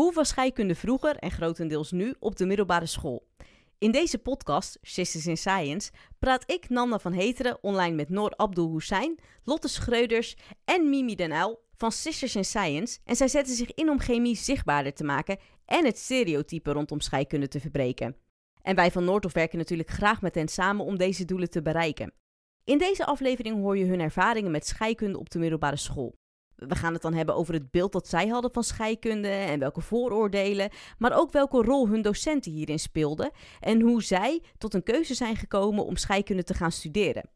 Hoe was scheikunde vroeger en grotendeels nu op de middelbare school? In deze podcast, Sisters in Science, praat ik, Nanda van Heteren, online met Noor Abdul Hussein, Lotte Schreuders en Mimi Den Uyl van Sisters in Science. En zij zetten zich in om chemie zichtbaarder te maken en het stereotype rondom scheikunde te verbreken. En wij van Noordhof werken natuurlijk graag met hen samen om deze doelen te bereiken. In deze aflevering hoor je hun ervaringen met scheikunde op de middelbare school. We gaan het dan hebben over het beeld dat zij hadden van scheikunde en welke vooroordelen, maar ook welke rol hun docenten hierin speelden en hoe zij tot een keuze zijn gekomen om scheikunde te gaan studeren.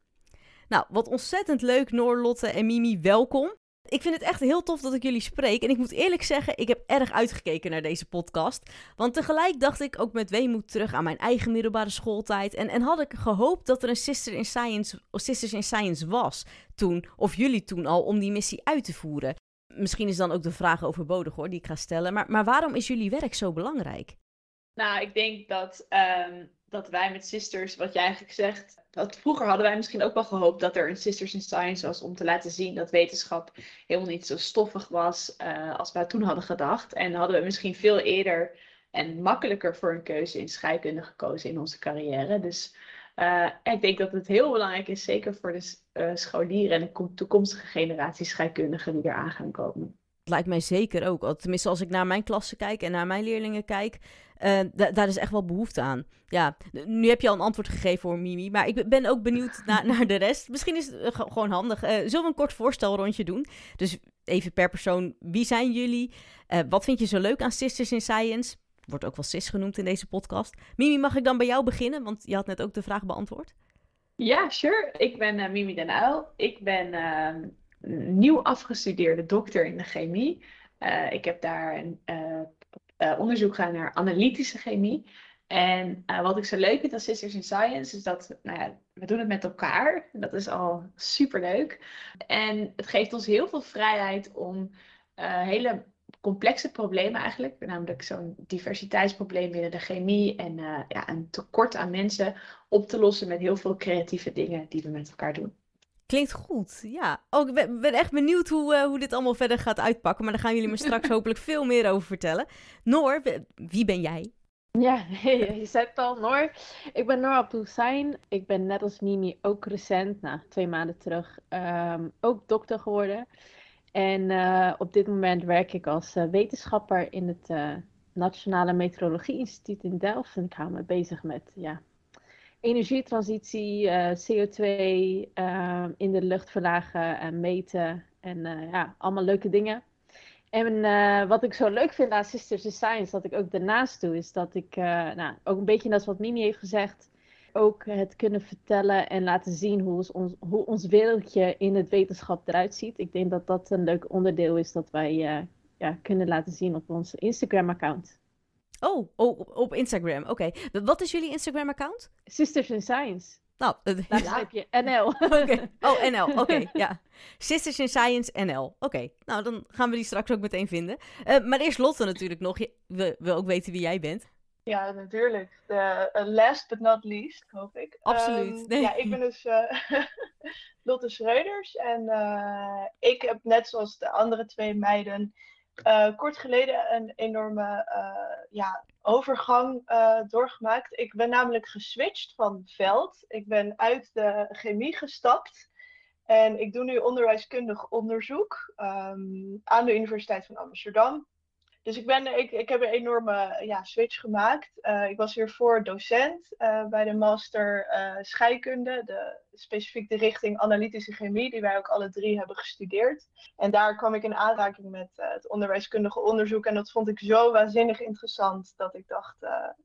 Nou, wat ontzettend leuk, Noor, Lotte en Mimi, welkom. Ik vind het echt heel tof dat ik jullie spreek. En ik moet eerlijk zeggen, ik heb erg uitgekeken naar deze podcast. Want tegelijk dacht ik ook met weemoed terug aan mijn eigen middelbare schooltijd. En, en had ik gehoopt dat er een Sister in Science, of Sisters in Science was toen, of jullie toen al, om die missie uit te voeren. Misschien is dan ook de vraag overbodig hoor, die ik ga stellen. Maar, maar waarom is jullie werk zo belangrijk? Nou, ik denk dat, um, dat wij met Sisters, wat jij eigenlijk zegt, dat vroeger hadden wij misschien ook wel gehoopt dat er een Sisters in Science was om te laten zien dat wetenschap helemaal niet zo stoffig was uh, als wij toen hadden gedacht. En hadden we misschien veel eerder en makkelijker voor een keuze in scheikunde gekozen in onze carrière. Dus uh, ik denk dat het heel belangrijk is, zeker voor de uh, scholieren en de toekomstige generatie scheikundigen die eraan gaan komen. Lijkt mij zeker ook. Tenminste, als ik naar mijn klasse kijk en naar mijn leerlingen kijk, uh, daar is echt wel behoefte aan. Ja, nu heb je al een antwoord gegeven voor Mimi, maar ik ben ook benieuwd naar, de rest. Misschien is het uh, gewoon handig. Uh, zullen we een kort voorstelrondje doen? Dus even per persoon, wie zijn jullie? wat vind je zo leuk aan Sisters in Science? Wordt ook wel SIS genoemd in deze podcast. Mimi, mag ik dan bij jou beginnen? Want je had net ook de vraag beantwoord. Ja, sure. Ik ben Mimi Den Uyl. Ik ben ehm, nieuw afgestudeerde dokter in de chemie. ik heb daar een uh, onderzoek gaan naar analytische chemie. En wat ik zo leuk vind aan Sisters in Science is dat nou ja, we doen het met elkaar. Dat is al super leuk. En het geeft ons heel veel vrijheid om hele complexe problemen eigenlijk, namelijk zo'n diversiteitsprobleem binnen de chemie en ja, een tekort aan mensen op te lossen met heel veel creatieve dingen die we met elkaar doen. Klinkt goed, ja. Ook oh, ik ben, echt benieuwd hoe, uh, hoe dit allemaal verder gaat uitpakken. Maar daar gaan jullie me straks hopelijk veel meer over vertellen. Noor, wie ben jij? Ja, je zei het al, Noor. Ik ben Noor Abdulsain. Ik ben net als Mimi ook recent, nou, twee maanden terug, um, ook dokter geworden. En uh, op dit moment werk ik als uh, wetenschapper in het Nationale Meteorologie Instituut in Delft. En ik hou me bezig met ja, energietransitie, uh, CO2 uh, in de lucht verlagen en meten. En uh, ja, allemaal leuke dingen. En eh, wat ik zo leuk vind aan Sisters in Science, dat ik ook daarnaast doe, is dat ik, nou, ook een beetje dat wat Mimi heeft gezegd, ook het kunnen vertellen en laten zien hoe ons, hoe ons wereldje in het wetenschap eruit ziet. Ik denk dat dat een leuk onderdeel is dat wij ja, kunnen laten zien op onze Instagram-account. Oh, oh op, Instagram. Oké. Wat is jullie Instagram-account? Sisters in Science. Nou, daar schrijf je NL. okay. Oh, NL. Oké, ja. Sisters in Science NL. Oké, nou dan gaan we die straks ook meteen vinden. Uh, maar eerst Lotte natuurlijk nog. Je, we willen ook weten wie jij bent. Ja, natuurlijk. De, uh, last but not least, hoop ik. Absoluut. Um, nee. Ja, ik ben dus uh, Lotte Schreuders. En ik heb net zoals de andere twee meiden uh, kort geleden een enorme uh, ja, overgang uh, doorgemaakt. Ik ben namelijk geswitcht van veld. Ik ben uit de chemie gestapt. En ik doe nu onderwijskundig onderzoek um, aan de Universiteit van Amsterdam. Dus ik, ben, ik, ik heb een enorme ja, switch gemaakt. Uh, ik was hiervoor docent uh, bij de master scheikunde, de, specifiek de richting analytische chemie, die wij ook alle drie hebben gestudeerd. En daar kwam ik in aanraking met het onderwijskundige onderzoek. En dat vond ik zo waanzinnig interessant dat ik dacht,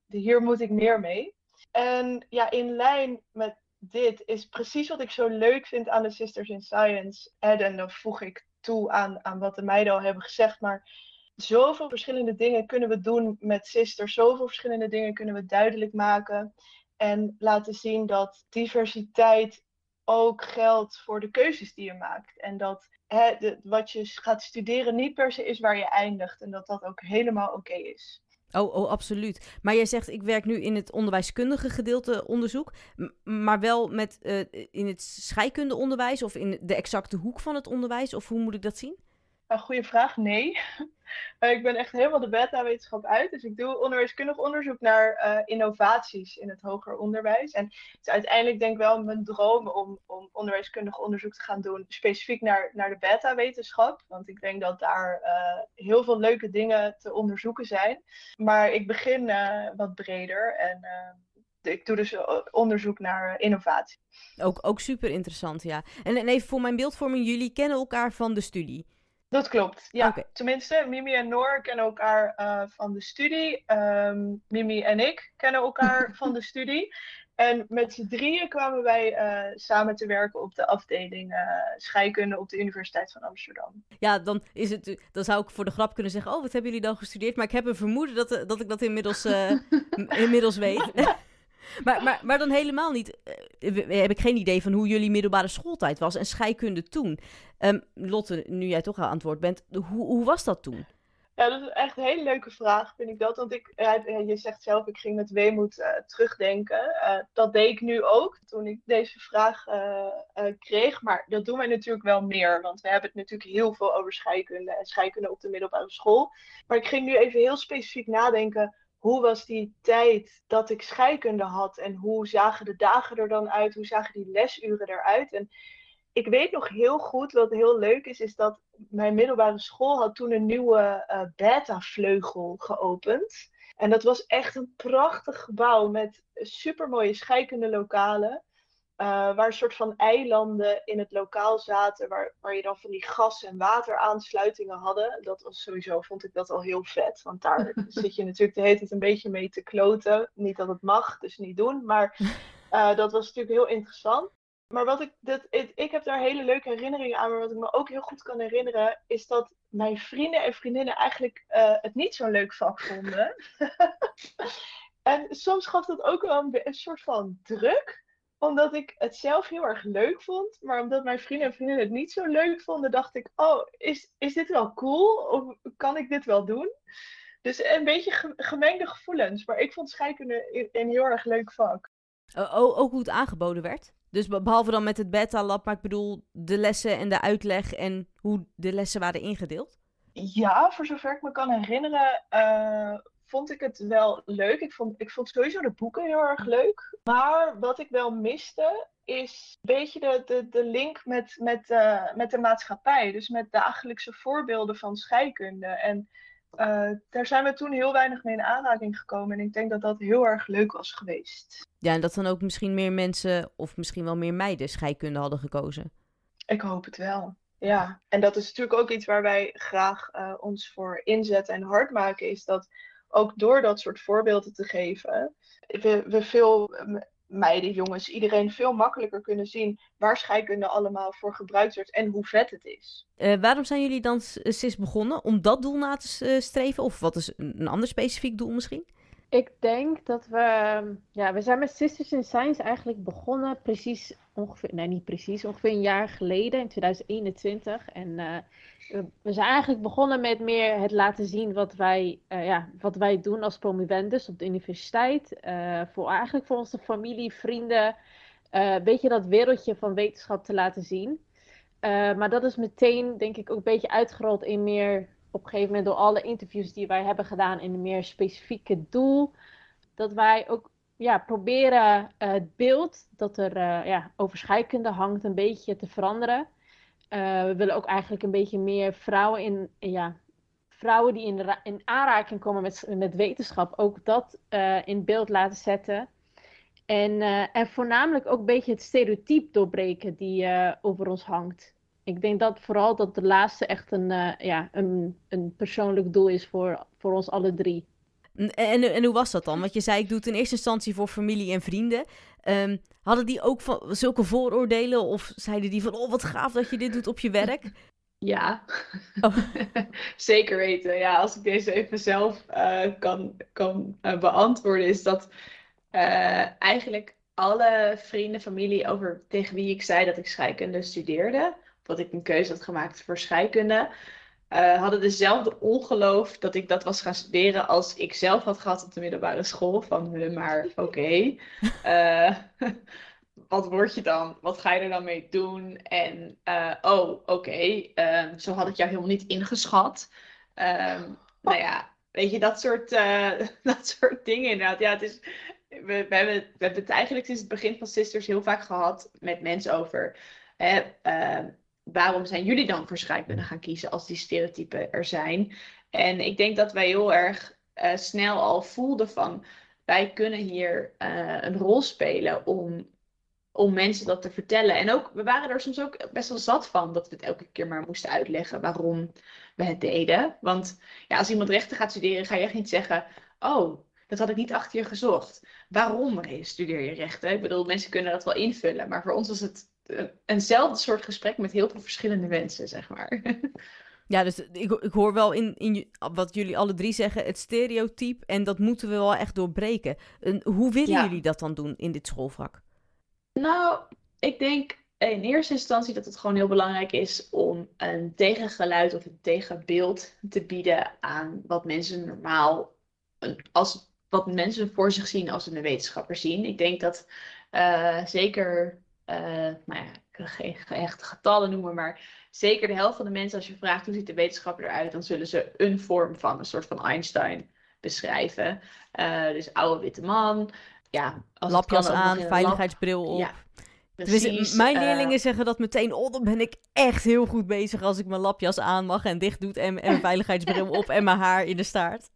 hier moet ik meer mee. En ja, in lijn met dit is precies wat ik zo leuk vind aan de Sisters in Science. En dan voeg ik toe aan, aan wat de meiden al hebben gezegd, maar zoveel verschillende dingen kunnen we doen met Sisters. Zoveel verschillende dingen kunnen we duidelijk maken. En laten zien dat diversiteit ook geldt voor de keuzes die je maakt. En dat hè, wat je gaat studeren niet per se is waar je eindigt. En dat dat ook helemaal oké is. Oh, oh, absoluut. Maar jij zegt, ik werk nu in het onderwijskundige gedeelte onderzoek, maar wel met, uh, in het scheikundeonderwijs of in de exacte hoek van het onderwijs, of hoe moet ik dat zien? Een goede vraag, nee. Eh, ik ben echt helemaal de beta-wetenschap uit. Dus ik doe onderwijskundig onderzoek naar uh, innovaties in het hoger onderwijs. En het is uiteindelijk denk ik wel mijn droom om, om onderwijskundig onderzoek te gaan doen, specifiek naar, naar de beta-wetenschap. Want ik denk dat daar uh, heel veel leuke dingen te onderzoeken zijn. Maar ik begin wat breder en ik doe dus onderzoek naar innovatie. Ook, ook super interessant, ja. En, en even voor mijn beeldvorming, jullie kennen elkaar van de studie. Dat klopt, ja. Tenminste, Mimi en Noor kennen elkaar uh, van de studie. Um, Mimi en ik kennen elkaar van de studie. En met z'n drieën kwamen wij uh, samen te werken op de afdeling uh, scheikunde op de Universiteit van Amsterdam. Ja, dan, is het, dan zou ik voor de grap kunnen zeggen: Oh, wat hebben jullie dan gestudeerd? Maar ik heb een vermoeden dat, dat ik dat inmiddels, inmiddels weet. maar, maar, maar dan helemaal niet. Uh, heb ik geen idee van hoe jullie middelbare schooltijd was en scheikunde toen. Um, Lotte, nu jij toch aan het woord bent, hoe, hoe was dat toen? Ja, dat is echt een hele leuke vraag, vind ik dat. Want ik, je zegt zelf, ik ging met weemoed uh, terugdenken. Uh, dat deed ik nu ook, toen ik deze vraag kreeg. Maar dat doen wij natuurlijk wel meer. Want we hebben het natuurlijk heel veel over scheikunde en scheikunde op de middelbare school. Maar ik ging nu even heel specifiek nadenken hoe was die tijd dat ik scheikunde had en hoe zagen de dagen er dan uit? Hoe zagen die lesuren eruit? En ik weet nog heel goed, wat heel leuk is, is dat mijn middelbare school had toen een nieuwe uh, beta-vleugel geopend. En dat was echt een prachtig gebouw met supermooie scheikunde lokalen. Uh, waar een soort van eilanden in het lokaal zaten, waar, waar je dan van die gas- en wateraansluitingen hadden. Dat was sowieso, vond ik dat al heel vet. Want daar zit je natuurlijk de hele tijd een beetje mee te kloten. Niet dat het mag, dus niet doen. Maar uh, dat was natuurlijk heel interessant. Maar wat ik, dat, ik, ik heb daar hele leuke herinneringen aan. Maar wat ik me ook heel goed kan herinneren, is dat mijn vrienden en vriendinnen eigenlijk uh, het niet zo'n leuk vak vonden. en soms gaf dat ook wel een, een soort van druk omdat ik het zelf heel erg leuk vond. Maar omdat mijn vrienden en vriendinnen het niet zo leuk vonden, dacht ik: Oh, is, is dit wel cool? Of kan ik dit wel doen? Dus een beetje gemengde gevoelens. Maar ik vond scheikunde een, heel erg leuk vak. ook, ook hoe het aangeboden werd? Dus behalve dan met het beta-lab, maar ik bedoel de lessen en de uitleg en hoe de lessen waren ingedeeld? Ja, voor zover ik me kan herinneren, uh, vond ik het wel leuk. Ik vond, ik vond sowieso de boeken heel erg leuk. Maar wat ik wel miste, is een beetje de, de, de link met, met, uh, met de maatschappij. Dus met dagelijkse voorbeelden van scheikunde. En uh, daar zijn we toen heel weinig mee in aanraking gekomen. En ik denk dat dat heel erg leuk was geweest. Ja, en dat dan ook misschien meer mensen, of misschien wel meer meiden, scheikunde hadden gekozen. Ik hoop het wel. Ja, en dat is natuurlijk ook iets waar wij graag uh, ons voor inzetten en hard maken. Is dat ook door dat soort voorbeelden te geven, we, we veel meiden, jongens, iedereen veel makkelijker kunnen zien waar scheikunde allemaal voor gebruikt wordt en hoe vet het is. Uh, waarom zijn jullie dan SIS begonnen? Om dat doel na te uh, streven? Of wat is een ander specifiek doel misschien? Ik denk dat we, ja, we zijn met Sisters in Science eigenlijk begonnen precies ongeveer, nee niet precies, ongeveer een jaar geleden in 2021. En uh, we zijn eigenlijk begonnen met meer het laten zien wat wij, uh, ja, wat wij doen als promovendus op de universiteit. Uh, voor, eigenlijk voor onze familie, vrienden, een beetje dat wereldje van wetenschap te laten zien. maar dat is meteen, denk ik, ook een beetje uitgerold in meer op een gegeven moment door alle interviews die wij hebben gedaan in een meer specifieke doel, dat wij ook ja, proberen uh, het beeld dat er uh, ja, over scheikunde hangt een beetje te veranderen. Uh, we willen ook eigenlijk een beetje meer vrouwen in, ja, vrouwen die in, in aanraking komen met, met wetenschap, ook dat in beeld laten zetten. En, en voornamelijk ook een beetje het stereotype doorbreken die over ons hangt ik denk dat vooral dat de laatste echt een, uh, ja, een, een persoonlijk doel is voor, voor ons alle drie. En, en, en, hoe was dat dan? Want je zei, ik doe het in eerste instantie voor familie en vrienden. Um, hadden die ook van, zulke vooroordelen? Of zeiden die van, oh wat gaaf dat je dit doet op je werk? Ja, oh. zeker weten. Ja, als ik deze even zelf uh, kan, kan uh, beantwoorden, is dat eigenlijk alle vrienden, familie over tegen wie ik zei dat ik scheikunde studeerde, dat ik een keuze had gemaakt voor scheikunde, uh, hadden dezelfde ongeloof dat ik dat was gaan studeren als ik zelf had gehad op de middelbare school. Van, maar oké. Okay. Uh, wat word je dan? Wat ga je er dan mee doen? En uh, oh, oké, ehm, zo had ik jou helemaal niet ingeschat. Um, nou ja, weet je, dat soort, uh, dat soort dingen inderdaad. Ja, het is, we, we, hebben, we hebben het eigenlijk sinds het begin van Sisters heel vaak gehad met mensen over. Hè, uh, waarom zijn jullie dan voor scheikunde gaan kiezen als die stereotypen er zijn? En ik denk dat wij heel erg uh, snel al voelden van wij kunnen hier uh, een rol spelen om, om mensen dat te vertellen. En ook, we waren er soms ook best wel zat van dat we het elke keer maar moesten uitleggen waarom we het deden. Want ja, als iemand rechten gaat studeren, ga je echt niet zeggen: Oh, dat had ik niet achter je gezocht. Waarom studeer je rechten? Ik bedoel, mensen kunnen dat wel invullen, maar voor ons was het eenzelfde soort gesprek met heel veel verschillende mensen, zeg maar. Ja, dus ik, ik hoor wel in, in wat jullie alle drie zeggen, het stereotype. En dat moeten we wel echt doorbreken. En hoe willen jullie dat dan doen in dit schoolvak? Nou, ik denk in eerste instantie dat het gewoon heel belangrijk is om een tegengeluid of een tegenbeeld te bieden aan wat mensen normaal, als, wat mensen voor zich zien als ze een wetenschapper zien. Ik denk dat uh, zeker nou ja, ik kan geen echte getallen noemen, maar zeker de helft van de mensen, als je vraagt hoe ziet de wetenschapper eruit, dan zullen ze een vorm van een soort van Einstein beschrijven. Uh, dus oude witte man. Ja, als Lapjas aan, veiligheidsbril op. Ja, Precies, mijn leerlingen zeggen dat meteen, oh, dan ben ik echt heel goed bezig als ik mijn lapjas aan mag en dicht doet en, en mijn veiligheidsbril op en mijn haar in de staart.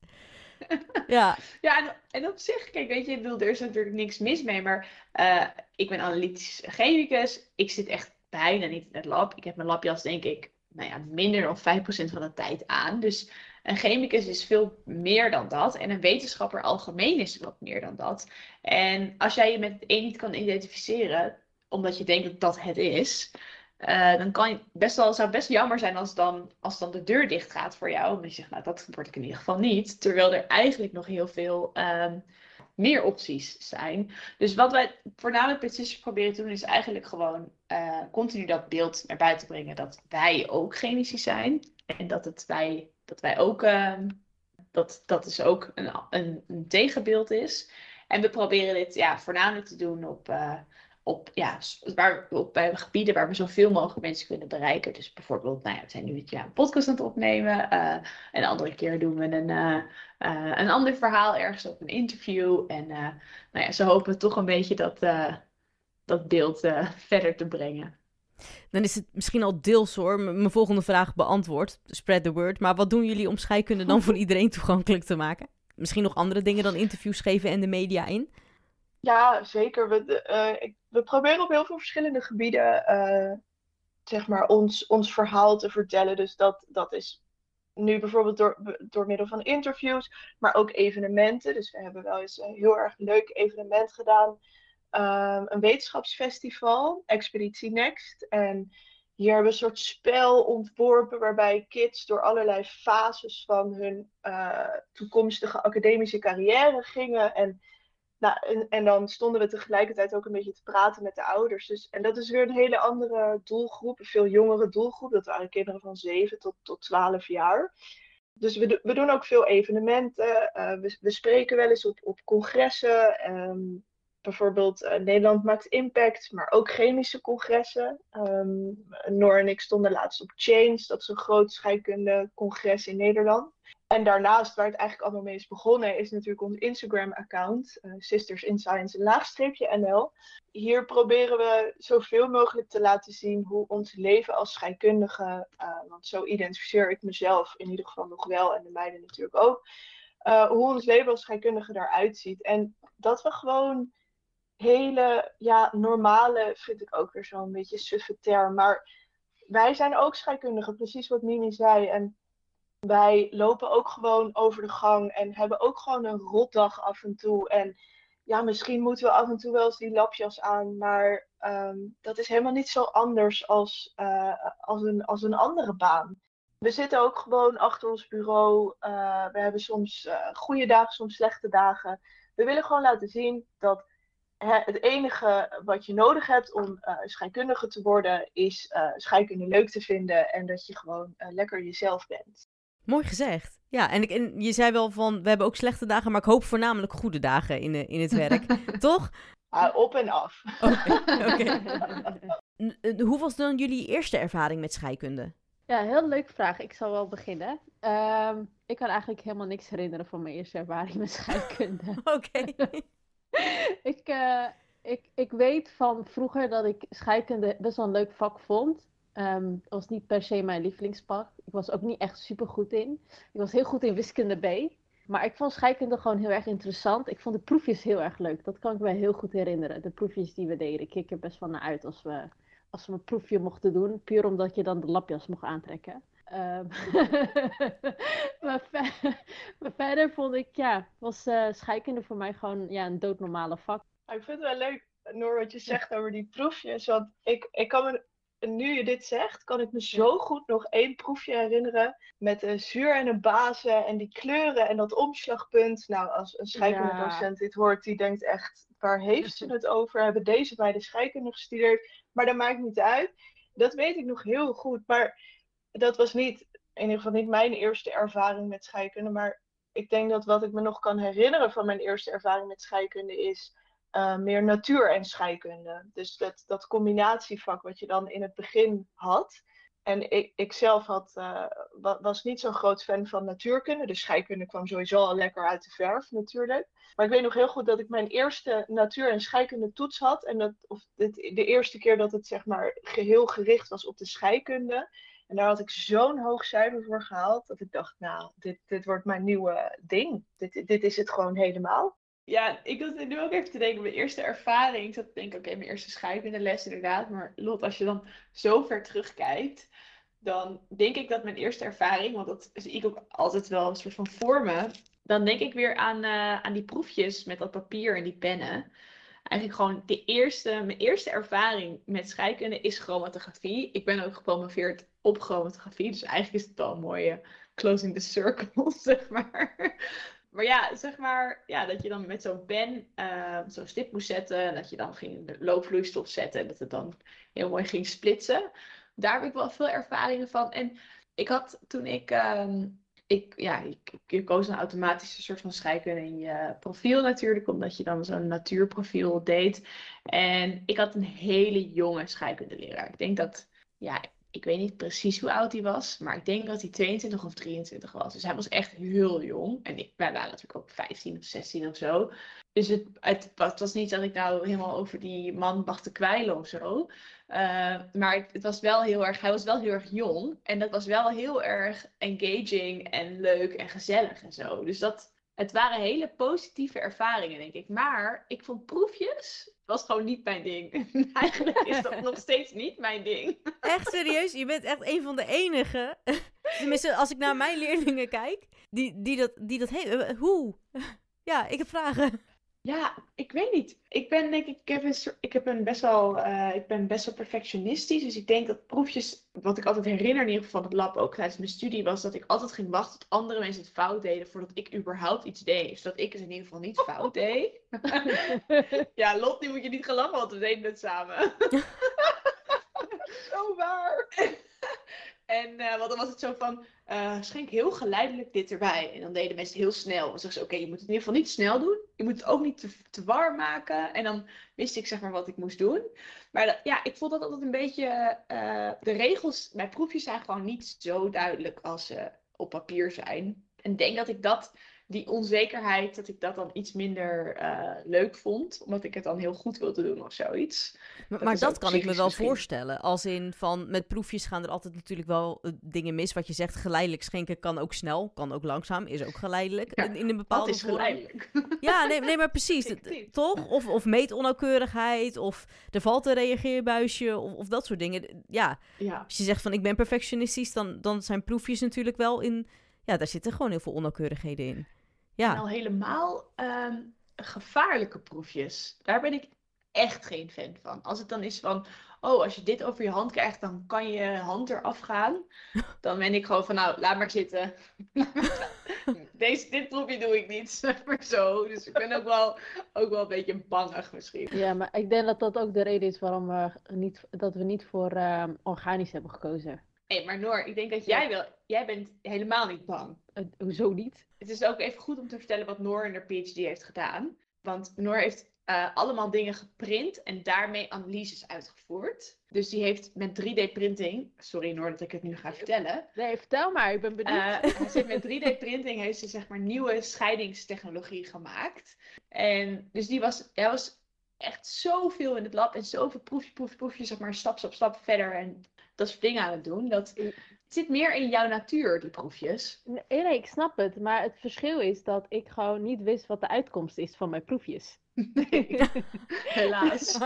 Ja, ja en, en op zich, kijk, weet je, ik er is natuurlijk niks mis mee, maar uh, ik ben analytisch chemicus. Ik zit echt bijna niet in het lab. Ik heb mijn labjas, denk ik, nou ja, minder dan 5% van de tijd aan. Dus een chemicus is veel meer dan dat. En een wetenschapper algemeen is wat meer dan dat. En als jij je met het een niet kan identificeren, omdat je denkt dat dat het is, uh, dan kan best wel, zou het best jammer zijn als dan, als dan de deur dicht gaat voor jou. Omdat je zegt, nou dat word ik in ieder geval niet. Terwijl er eigenlijk nog heel veel um, meer opties zijn. Dus wat wij voornamelijk met proberen te doen, is eigenlijk gewoon uh, continu dat beeld naar buiten brengen. Dat wij ook chemici zijn. En dat, het wij, dat wij ook, uh, dat, dat is ook een, een, een, tegenbeeld is. En we proberen dit ja, voornamelijk te doen op, uh, op, ja, waar, op bij gebieden waar we zoveel mogelijk mensen kunnen bereiken. Dus bijvoorbeeld, nou ja, we zijn nu ja, een podcast aan het opnemen. Uh, een andere keer doen we een, uh, uh, een ander verhaal ergens op een interview. En nou ja, ze hopen toch een beetje dat, dat beeld verder te brengen. Dan is het misschien al deels hoor, mijn volgende vraag beantwoord. Spread the word. Maar wat doen jullie om scheikunde dan voor iedereen toegankelijk te maken? Misschien nog andere dingen dan interviews geven en de media in? Ja, zeker. We, uh, we proberen op heel veel verschillende gebieden uh, zeg maar ons, ons verhaal te vertellen. Dus dat, dat is nu bijvoorbeeld door, door middel van interviews, maar ook evenementen. Dus we hebben wel eens een heel erg leuk evenement gedaan. Um, een wetenschapsfestival, Expeditie Next. En hier hebben we een soort spel ontworpen waarbij kids door allerlei fases van hun uh, toekomstige academische carrière gingen. En nou, en, en, dan stonden we tegelijkertijd ook een beetje te praten met de ouders. Dus, en dat is weer een hele andere doelgroep, een veel jongere doelgroep. Dat waren kinderen van 7 tot, tot 12 jaar. Dus we, we doen ook veel evenementen. Uh, we, we, spreken wel eens op, op congressen. Um, bijvoorbeeld uh, Nederland maakt impact, maar ook chemische congressen. Um, Noor en ik stonden laatst op Change, dat is een groot scheikunde congres in Nederland. En daarnaast, waar het eigenlijk allemaal mee is begonnen, is natuurlijk ons Instagram-account, uh, Sisters in Science, laagstreepje NL. Hier proberen we zoveel mogelijk te laten zien hoe ons leven als scheikundige, uh, want zo identificeer ik mezelf in ieder geval nog wel en de meiden natuurlijk ook, uh, hoe ons leven als scheikundige eruit ziet. En dat we gewoon hele, ja, normale, vind ik ook weer zo'n beetje suffe term, maar wij zijn ook scheikundigen, precies wat Mimi zei. En wij lopen ook gewoon over de gang en hebben ook gewoon een rotdag af en toe. En ja, misschien moeten we af en toe wel eens die lapjas aan, maar um, dat is helemaal niet zo anders als, uh, als, een, als een andere baan. We zitten ook gewoon achter ons bureau. Uh, we hebben soms uh, goede dagen, soms slechte dagen. We willen gewoon laten zien dat het enige wat je nodig hebt om scheikundige te worden, is scheikunde leuk te vinden en dat je gewoon lekker jezelf bent. Mooi gezegd. Ja, en, ik, en je zei wel van, we hebben ook slechte dagen, maar ik hoop voornamelijk goede dagen in, in het werk. Toch? Ah, op en af. Oké. Hoe was dan jullie eerste ervaring met scheikunde? Ja, heel leuke vraag. Ik zal wel beginnen. Ehm, ik kan eigenlijk helemaal niks herinneren van mijn eerste ervaring met scheikunde. Oké. ik, eh, ik, ik weet van vroeger dat ik scheikunde best wel een leuk vak vond. Het was niet per se mijn lievelingsvak. Ik was ook niet echt super goed in. Ik was heel goed in wiskunde B. Maar ik vond scheikunde gewoon heel erg interessant. Ik vond de proefjes heel erg leuk. Dat kan ik me heel goed herinneren. De proefjes die we deden. Ik keek er best wel naar uit als we, als we een proefje mochten doen. Puur omdat je dan de lapjas mocht aantrekken. Ehm, maar, ver- maar verder vond ik, ja, was eh, scheikunde voor mij gewoon ja, een doodnormale vak. Maar ik vind het wel leuk, Noor, wat je zegt over die proefjes. Want ik, ik kan me, nu je dit zegt, kan ik me zo goed nog één proefje herinneren. Met een zuur en een base en die kleuren en dat omslagpunt. Nou, als een scheikundedocent dit hoort, die denkt echt, waar heeft ze het over? Hebben deze bij de scheikunde gestudeerd? Maar dat maakt niet uit. Dat weet ik nog heel goed. Maar dat was niet, in ieder geval niet mijn eerste ervaring met scheikunde. Maar ik denk dat wat ik me nog kan herinneren van mijn eerste ervaring met scheikunde is eh, meer natuur en scheikunde. Dus dat, dat combinatievak wat je dan in het begin had. En ik, ik zelf had, eh, wa- was niet zo'n groot fan van natuurkunde. Dus scheikunde kwam sowieso al lekker uit de verf natuurlijk. Maar ik weet nog heel goed dat ik mijn eerste natuur- en scheikunde toets had. En dat, of de eerste keer dat het zeg maar geheel gericht was op de scheikunde. En daar had ik zo'n hoog cijfer voor gehaald. Dat ik dacht, nou, dit, dit wordt mijn nieuwe ding. Dit, dit is het gewoon helemaal. Ja, ik zat nu ook even te denken, mijn eerste ervaring. Ik zat te denken, oké, mijn eerste scheikundeles inderdaad. Maar Lot, als je dan zo ver terugkijkt, dan denk ik dat mijn eerste ervaring, want dat zie ik ook altijd wel een soort van vormen. Dan denk ik weer aan, eh, aan die proefjes met dat papier en die pennen. Eigenlijk gewoon de eerste, mijn eerste ervaring met scheikunde is chromatografie. Ik ben ook gepromoveerd op chromatografie, dus eigenlijk is het wel een mooie closing the circle, zeg maar. Maar ja, zeg maar, ja, dat je dan met zo'n pen eh, zo'n stip moest zetten. En dat je dan ging loopvloeistof zetten. En dat het dan heel mooi ging splitsen. Daar heb ik wel veel ervaringen van. En ik had toen ik, ehm, ik ja, ik, je koos een automatische soort van scheikunde in je profiel natuurlijk. Omdat je dan zo'n natuurprofiel deed. En ik had een hele jonge scheikundeleraar. Ik denk dat, ja, ik weet niet precies hoe oud hij was, maar ik denk dat hij 22 of 23 was. Dus hij was echt heel jong. En ik, wij waren natuurlijk ook 15 of 16 of zo. Dus het, het, was niet dat ik nou helemaal over die man mag te kwijlen of zo. Uh, maar het, het, was wel heel erg, hij was wel heel erg jong. En dat was wel heel erg engaging en leuk en gezellig en zo. Dus dat, het waren hele positieve ervaringen, denk ik. Maar ik vond proefjes was gewoon niet mijn ding. Eigenlijk is dat nog steeds niet mijn ding. Echt serieus? Je bent echt een van de enigen. Tenminste, als ik naar mijn leerlingen kijk, die, die dat, die dat he- Hoe? Ja, ik heb vragen. Ja, ik weet niet. Ik ben denk ik, ik heb een, soort- ik heb een best wel, eh, ik ben best wel perfectionistisch. Dus ik denk dat proefjes, wat ik altijd herinner in ieder geval van het lab, ook tijdens mijn studie, was dat ik altijd ging wachten tot andere mensen het fout deden voordat ik überhaupt iets deed. Zodat ik het in ieder geval niet fout deed. ja, Lot, die moet je niet gaan lachen, want we deden het samen. Zo waar. En uh, want dan was het zo van, schenk heel geleidelijk dit erbij. En dan deden mensen heel snel. Dan zeggen ze, oké, je moet het in ieder geval niet snel doen. Je moet het ook niet te, te warm maken. En dan wist ik zeg maar wat ik moest doen. Maar ja, ik vond dat altijd een beetje, uh, de regels bij proefjes zijn gewoon niet zo duidelijk als ze op papier zijn. En denk dat ik dat, die onzekerheid, dat ik dat dan iets minder uh, leuk vond. Omdat ik het dan heel goed wilde doen of zoiets. Maar dat, maar dat kan ik me wel misschien. voorstellen. Als in van, met proefjes gaan er altijd natuurlijk wel uh, dingen mis. Wat je zegt, geleidelijk schenken kan ook snel, kan ook langzaam, is ook geleidelijk. Ja, in, in een bepaalde dat is geleidelijk. Ja, nee, nee maar precies. Toch? Of, of meetonauwkeurigheid, of er valt een reageerbuisje, of, of dat soort dingen. Ja. ja, als je zegt van ik ben perfectionistisch, dan, dan zijn proefjes natuurlijk wel in... Ja, daar zitten gewoon heel veel onnauwkeurigheden in. Ja. En al helemaal um, gevaarlijke proefjes. Daar ben ik echt geen fan van. Als het dan is van, oh, als je dit over je hand krijgt, dan kan je hand eraf gaan. Dan ben ik gewoon van, nou, laat maar zitten. Deze, dit proefje doe ik niet, zeg maar zo. Dus ik ben ook wel, ook wel een beetje bangig misschien. Ja, maar ik denk dat dat ook de reden is waarom we niet, dat we niet voor uh, organisch hebben gekozen. Hey, maar Noor, ik denk dat jij wel, jij bent helemaal niet bang. Uh, hoezo niet? Het is ook even goed om te vertellen wat Noor in haar PhD heeft gedaan. Want Noor heeft eh, allemaal dingen geprint en daarmee analyses uitgevoerd. Dus die heeft met 3D-printing, sorry Noor dat ik het nu ga vertellen. Nee, vertel maar, ik ben benieuwd. Uh, heeft met 3D-printing heeft ze zeg maar nieuwe scheidingstechnologie gemaakt. En dus die was, hij was echt zoveel in het lab en zoveel proefje, proefje, proefje, zeg maar stap, stap, stap verder en dat soort dingen aan het doen. Dat het zit meer in jouw natuur, die proefjes. Nee, nee, ik snap het. Maar het verschil is dat ik gewoon niet wist wat de uitkomst is van mijn proefjes. Nee, helaas.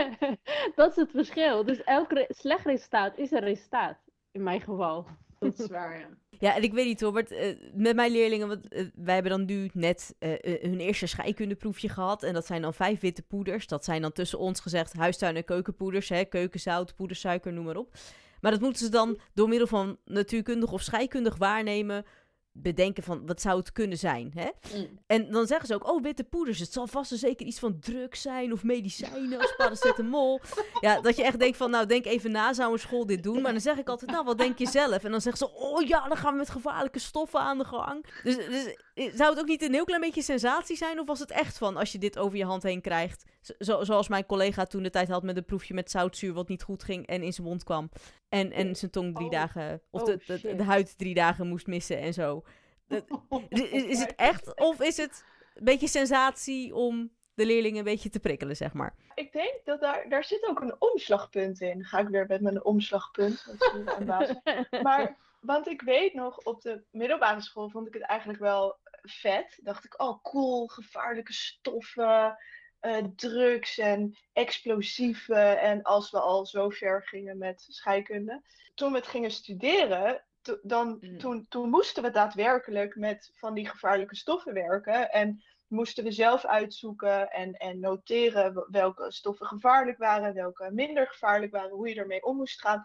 dat is het verschil. Dus elk re slecht resultaat is een resultaat. In mijn geval. Dat is waar, ja. Ja, en ik weet niet hoor, uh, met mijn leerlingen, want uh, wij hebben dan nu net uh, hun eerste scheikundeproefje gehad. En dat zijn dan vijf witte poeders. Dat zijn dan tussen ons gezegd huistuin- en keukenpoeders, hè, keukenzout, poedersuiker, noem maar op. Maar dat moeten ze dan door middel van natuurkundig of scheikundig waarnemen bedenken van wat zou het kunnen zijn. Hè? Mm. En dan zeggen ze ook, oh, witte poeders, het zal vast en zeker iets van drugs zijn of medicijnen als paracetamol. ja, dat je echt denkt van, nou, denk even na, zou een school dit doen? Maar dan zeg ik altijd, nou, wat denk je zelf? En dan zeggen ze, oh ja, dan gaan we met gevaarlijke stoffen aan de gang. Dus, dus zou het ook niet een heel klein beetje sensatie zijn? Of was het echt van, als je dit over je hand heen krijgt, zo, zoals mijn collega toen de tijd had met een proefje met zoutzuur wat niet goed ging en in zijn mond kwam. En, en zijn tong drie Oh. dagen, of Oh, de, de, huid drie dagen moest missen en zo. Is, is- is het echt of is het een beetje sensatie om de leerlingen een beetje te prikkelen, zeg maar? Ik denk dat daar, daar zit ook een omslagpunt in. Ga ik weer met mijn omslagpunt. Dat. Maar, want ik weet nog, op de middelbare school vond ik het eigenlijk wel vet. Dacht ik, oh cool, gevaarlijke stoffen, eh, drugs en explosieven. En als we al zo ver gingen met scheikunde. Toen we het gingen studeren, to- dan, Mm. toen, toen moesten we daadwerkelijk met van die gevaarlijke stoffen werken. En moesten we zelf uitzoeken en, en noteren welke stoffen gevaarlijk waren, welke minder gevaarlijk waren, hoe je ermee om moest gaan.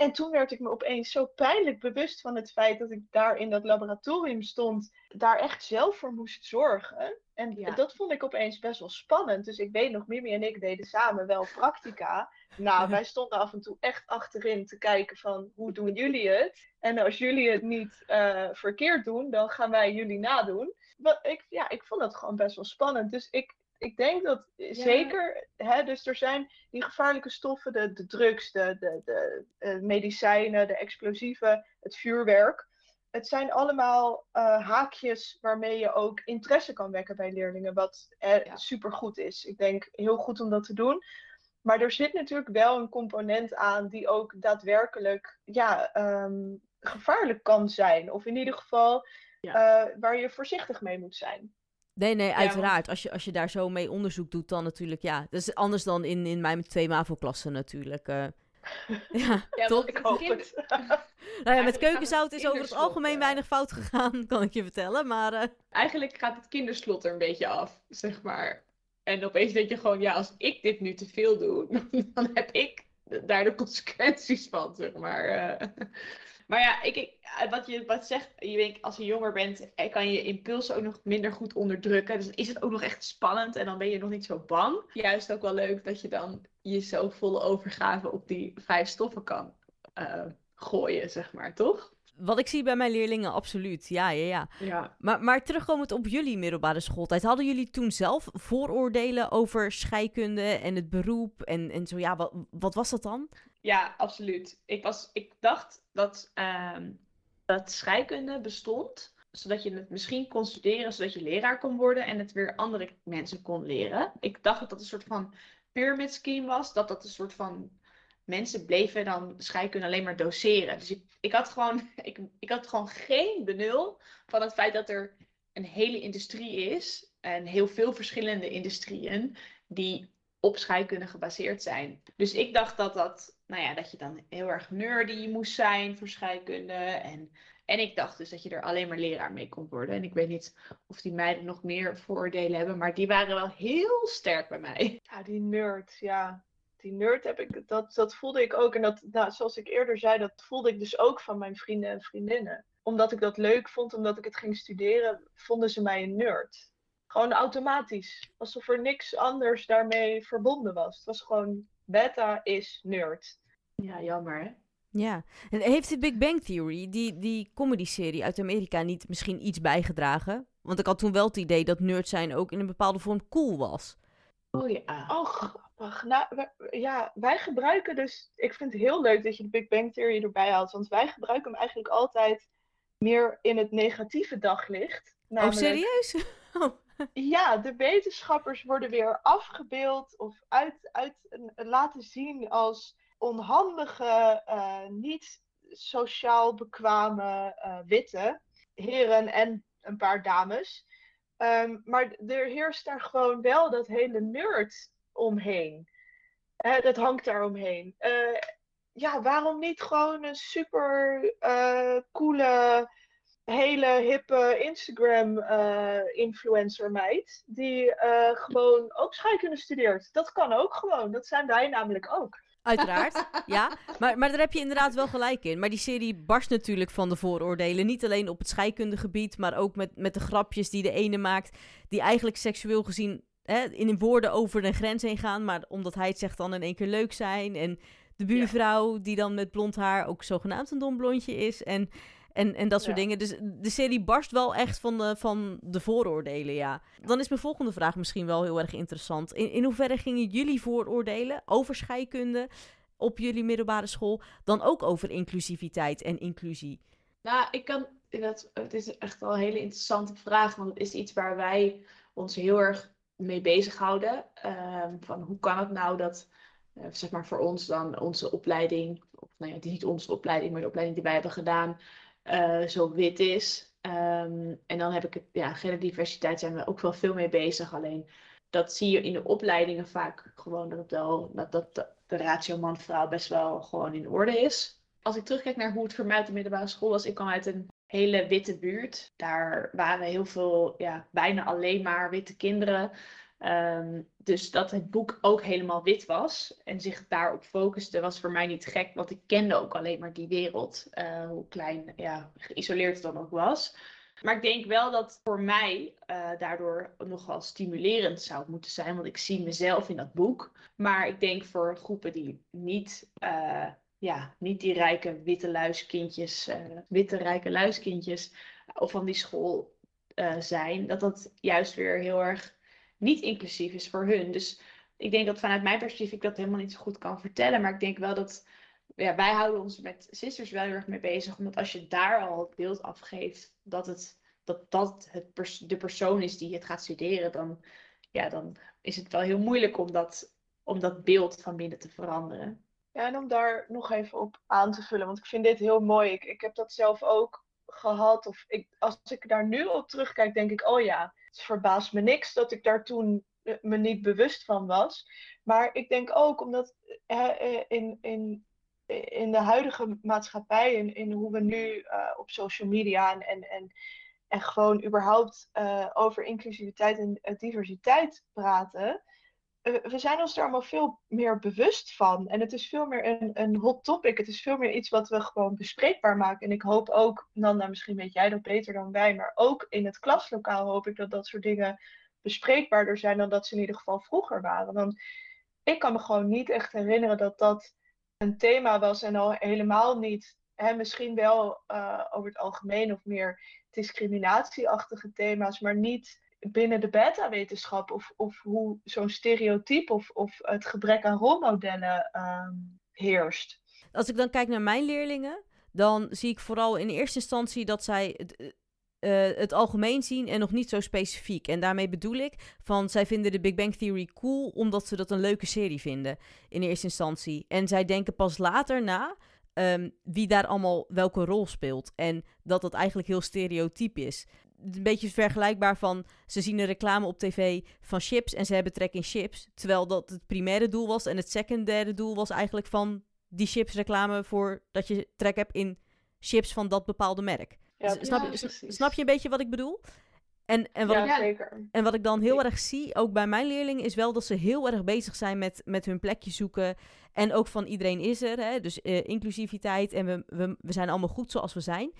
En toen werd ik me opeens zo pijnlijk bewust van het feit dat ik daar in dat laboratorium stond, daar echt zelf voor moest zorgen. En Ja. dat vond ik opeens best wel spannend. Dus ik weet nog, Mimi en ik deden samen wel practica. Nou, wij stonden af en toe echt achterin te kijken van hoe doen jullie het? En als jullie het niet eh, verkeerd doen, dan gaan wij jullie nadoen. Wat, ik, ja, ik vond dat gewoon best wel spannend. Dus ik, ik denk dat zeker, hè, dus er zijn die gevaarlijke stoffen, de, de drugs, de, de, de eh, medicijnen, de explosieven, het vuurwerk. Het zijn allemaal eh, haakjes waarmee je ook interesse kan wekken bij leerlingen, wat eh, Ja. supergoed is. Ik denk heel goed om dat te doen. Maar er zit natuurlijk wel een component aan die ook daadwerkelijk ja, ehm, gevaarlijk kan zijn. Of in ieder geval Ja. eh, waar je voorzichtig mee moet zijn. Nee, nee, uiteraard. Als, je, als je daar zo mee onderzoek doet, dan natuurlijk, ja. Dat is anders dan in, in mijn twee MAVO-klassen natuurlijk. eh. ja, Ja, toch? Ik hoop kind- het. Nou ja, met keukenzout is over het algemeen eh. weinig fout gegaan, kan ik je vertellen. Maar eh, Eigenlijk gaat het kinderslot er een beetje af, zeg maar. En opeens denk je gewoon, ja, als ik dit nu te veel doe, dan heb ik daar de consequenties van, zeg maar. eh. Maar ja, ik, ik, wat je wat zegt, je denkt, als je jonger bent, eh, kan je impulsen ook nog minder goed onderdrukken. Dus is het ook nog echt spannend en dan ben je nog niet zo bang. Juist ook wel leuk dat je dan je zo volle overgave op die vijf stoffen kan eh, gooien, zeg maar, toch? Wat ik zie bij mijn leerlingen, absoluut. Ja, ja, ja. Ja. Maar, maar terugkomend op jullie middelbare schooltijd. Hadden jullie toen zelf vooroordelen over scheikunde en het beroep? En, en zo, ja, wat, wat was dat dan? Ja, absoluut. Ik, was, ik dacht dat, ehm, dat scheikunde bestond, zodat je het misschien kon studeren, zodat je leraar kon worden en het weer andere mensen kon leren. Ik dacht dat dat een soort van pyramid scheme was, dat dat een soort van mensen bleven dan scheikunde alleen maar doseren. Dus ik, had gewoon, ik, ik had gewoon geen benul van het feit dat er een hele industrie is en heel veel verschillende industrieën die op scheikunde gebaseerd zijn. Dus ik dacht dat dat, nou ja, dat je dan heel erg nerdy moest zijn voor scheikunde. En, en ik dacht dus dat je er alleen maar leraar mee kon worden. En ik weet niet of die meiden nog meer vooroordelen hebben, maar die waren wel heel sterk bij mij. Ja, die nerd, ja. Die nerd heb ik, dat, dat voelde ik ook. En dat, nou, zoals ik eerder zei, dat voelde ik dus ook van mijn vrienden en vriendinnen. Omdat ik dat leuk vond, omdat ik het ging studeren, vonden ze mij een nerd. Gewoon automatisch. Alsof er niks anders daarmee verbonden was. Het was gewoon, beta is nerd. Ja, jammer hè? Ja. En heeft de Big Bang Theory, die, die comedy-serie uit Amerika, niet misschien iets bijgedragen? Want ik had toen wel het idee dat nerd zijn ook in een bepaalde vorm cool was. Oh ja. Oh, grappig. Nou, ja, wij gebruiken dus. Ik vind het heel leuk dat je de Big Bang Theory erbij haalt. Want wij gebruiken hem eigenlijk altijd meer in het negatieve daglicht. Oh, Namelijk, serieus? Oh. Ja, de wetenschappers worden weer afgebeeld of uit, uit, laten zien als onhandige, eh, niet sociaal bekwame eh, witte heren en een paar dames. Ehm, maar er heerst daar gewoon wel dat hele nerd omheen. Hè, dat hangt daar omheen. Eh, ja, waarom niet gewoon een super eh, coole hele hippe Instagram-influencer meid. Die eh, gewoon ook scheikunde studeert. Dat kan ook gewoon. Dat zijn wij namelijk ook. Uiteraard, ja. Maar, maar daar heb je inderdaad wel gelijk in. Maar die serie barst natuurlijk van de vooroordelen. Niet alleen op het scheikundegebied, maar ook met, met de grapjes die de ene maakt. Die eigenlijk seksueel gezien hè, in woorden over een grens heen gaan. Maar omdat hij het zegt dan in één keer leuk zijn. En de buurvrouw die dan met blond haar ook zogenaamd een dom blondje is. En, en, en dat soort Ja. dingen. Dus de serie barst wel echt van de, van de vooroordelen, ja. Dan is mijn volgende vraag misschien wel heel erg interessant. In, in hoeverre gingen jullie vooroordelen over scheikunde op jullie middelbare school dan ook over inclusiviteit en inclusie? Nou, ik kan. Dat, het is echt wel een hele interessante vraag, want het is iets waar wij ons heel erg mee bezighouden. Ehm van hoe kan het nou dat, eh, zeg maar voor ons dan onze opleiding, of nou ja, niet onze opleiding, maar de opleiding die wij hebben gedaan, eh, zo wit is. Ehm, en dan heb ik het, ja, genderdiversiteit zijn we ook wel veel mee bezig. Alleen dat zie je in de opleidingen vaak gewoon dat wel, dat, dat de- ratio man-vrouw best wel gewoon in orde is als ik terugkijk naar hoe het voor mij de middelbare school was, ik kwam uit een hele witte buurt. Daar waren heel veel, ja, bijna alleen maar witte kinderen. Ehm, dus dat het boek ook helemaal wit was en zich daarop focuste, was voor mij niet gek, want ik kende ook alleen maar die wereld, eh, hoe klein, ja, geïsoleerd het dan ook was. Maar ik denk wel dat voor mij eh, daardoor nogal stimulerend zou moeten zijn, want ik zie mezelf in dat boek. Maar ik denk voor groepen die niet eh, ja, niet die rijke witte luiskindjes, eh, witte rijke luiskindjes of van die school eh, zijn, dat dat juist weer heel erg niet inclusief is voor hun. Dus ik denk dat vanuit mijn perspectief ik dat helemaal niet zo goed kan vertellen, maar ik denk wel dat ja, wij houden ons met Sisters wel heel erg mee bezig, omdat als je daar al het beeld afgeeft dat het, dat, dat het de persoon is die het gaat studeren, dan, ja, dan is het wel heel moeilijk om dat, om dat beeld van binnen te veranderen. Ja, en om daar nog even op aan te vullen, want ik vind dit heel mooi. Ik, ik heb dat zelf ook gehad. Of ik, als ik daar nu op terugkijk, denk ik, oh ja, het verbaast me niks dat ik daar toen eh, me niet bewust van was. Maar ik denk ook omdat eh, eh, in, in, in de huidige maatschappij, in, in hoe we nu op social media en, en, en, gewoon überhaupt over inclusiviteit en diversiteit praten. We zijn ons daar allemaal veel meer bewust van. En het is veel meer een, een hot topic. Het is veel meer iets wat we gewoon bespreekbaar maken. En ik hoop ook, Nanda, misschien weet jij dat beter dan wij, maar ook in het klaslokaal hoop ik dat dat soort dingen bespreekbaarder zijn dan dat ze in ieder geval vroeger waren. Want ik kan me gewoon niet echt herinneren dat dat een thema was en al helemaal niet, misschien wel eh, over het algemeen of meer discriminatieachtige thema's, maar niet binnen de beta-wetenschap of, of hoe zo'n stereotype of, of het gebrek aan rolmodellen ehm, heerst. Als ik dan kijk naar mijn leerlingen, dan zie ik vooral in eerste instantie dat zij het, eh, het algemeen zien en nog niet zo specifiek. En daarmee bedoel ik van zij vinden de Big Bang Theory cool omdat ze dat een leuke serie vinden in eerste instantie. En zij denken pas later na ehm, wie daar allemaal welke rol speelt. En dat dat eigenlijk heel stereotyp is. Een beetje vergelijkbaar van ze zien een reclame op tv van chips en ze hebben trek in chips. Terwijl dat het primaire doel was en het secundaire doel was eigenlijk van die chips reclame voor dat je trek hebt in chips van dat bepaalde merk. Ja, snap, ja, snap je een beetje wat ik bedoel? En, en, wat ja, ik, Ja. zeker. en wat ik dan heel erg zie, ook bij mijn leerlingen, is wel dat ze heel erg bezig zijn met, met hun plekje zoeken. En ook van iedereen is er. Hè? Dus eh, inclusiviteit en we, we, we zijn allemaal goed zoals we zijn.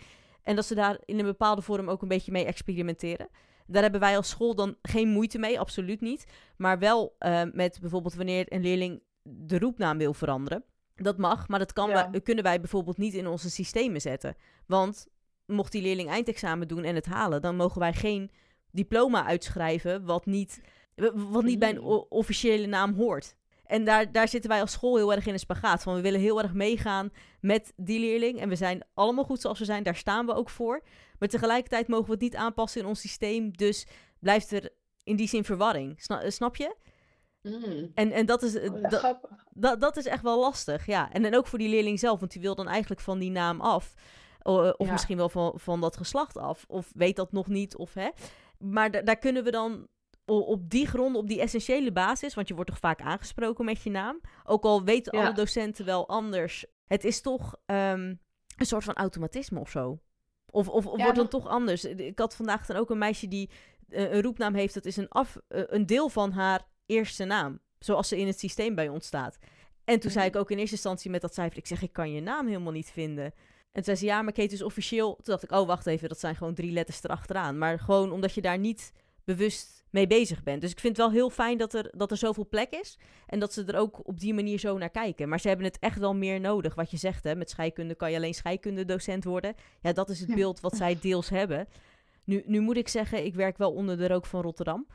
En dat ze daar in een bepaalde vorm ook een beetje mee experimenteren. Daar hebben wij als school dan geen moeite mee, absoluut niet. Maar wel eh, met bijvoorbeeld wanneer een leerling de roepnaam wil veranderen. Dat mag, maar dat kan Ja. wij- kunnen wij bijvoorbeeld niet in onze systemen zetten. Want mocht die leerling eindexamen doen en het halen, dan mogen wij geen diploma uitschrijven wat niet Wat niet bij een officiële naam hoort. En daar, daar zitten wij als school heel erg in een spagaat. Van we willen heel erg meegaan met die leerling. En we zijn allemaal goed zoals we zijn. Daar staan we ook voor. Maar tegelijkertijd mogen we het niet aanpassen in ons systeem. Dus blijft er in die zin verwarring. Sna- snap je? Mm. En, en dat, is, Oh, ja, dat, grappig. dat, dat is echt wel lastig, ja. En, en ook voor die leerling zelf, want die wil dan eigenlijk van die naam af. O- of Ja. misschien wel van, van dat geslacht af. Of weet dat nog niet, of hè. Maar da- daar kunnen we dan op die grond, op die essentiële basis... want je wordt toch vaak aangesproken met je naam... ook al weten Ja. alle docenten wel anders... het is toch ehm, een soort van automatisme of zo. Of, of, of Ja, wordt dan toch anders. Ik had vandaag dan ook een meisje die eh, een roepnaam heeft... dat is een, af, eh, een deel van haar eerste naam. Zoals ze in het systeem bij ons staat. En toen zei Mhm. ik ook in eerste instantie met dat cijfer... ik zeg, ik kan je naam helemaal niet vinden. En toen zei ze, ja, maar Kate is officieel... Toen dacht ik, oh, wacht even, dat zijn gewoon drie letters erachteraan. Maar gewoon omdat je daar niet bewust mee bezig bent. Dus ik vind het wel heel fijn dat er, dat er zoveel plek is. En dat ze er ook op die manier zo naar kijken. Maar ze hebben het echt wel meer nodig. Wat je zegt, hè. Met scheikunde kan je alleen scheikundedocent worden. Ja, dat is het Ja. beeld wat zij deels hebben. Nu, nu moet ik zeggen, ik werk wel onder de rook van Rotterdam.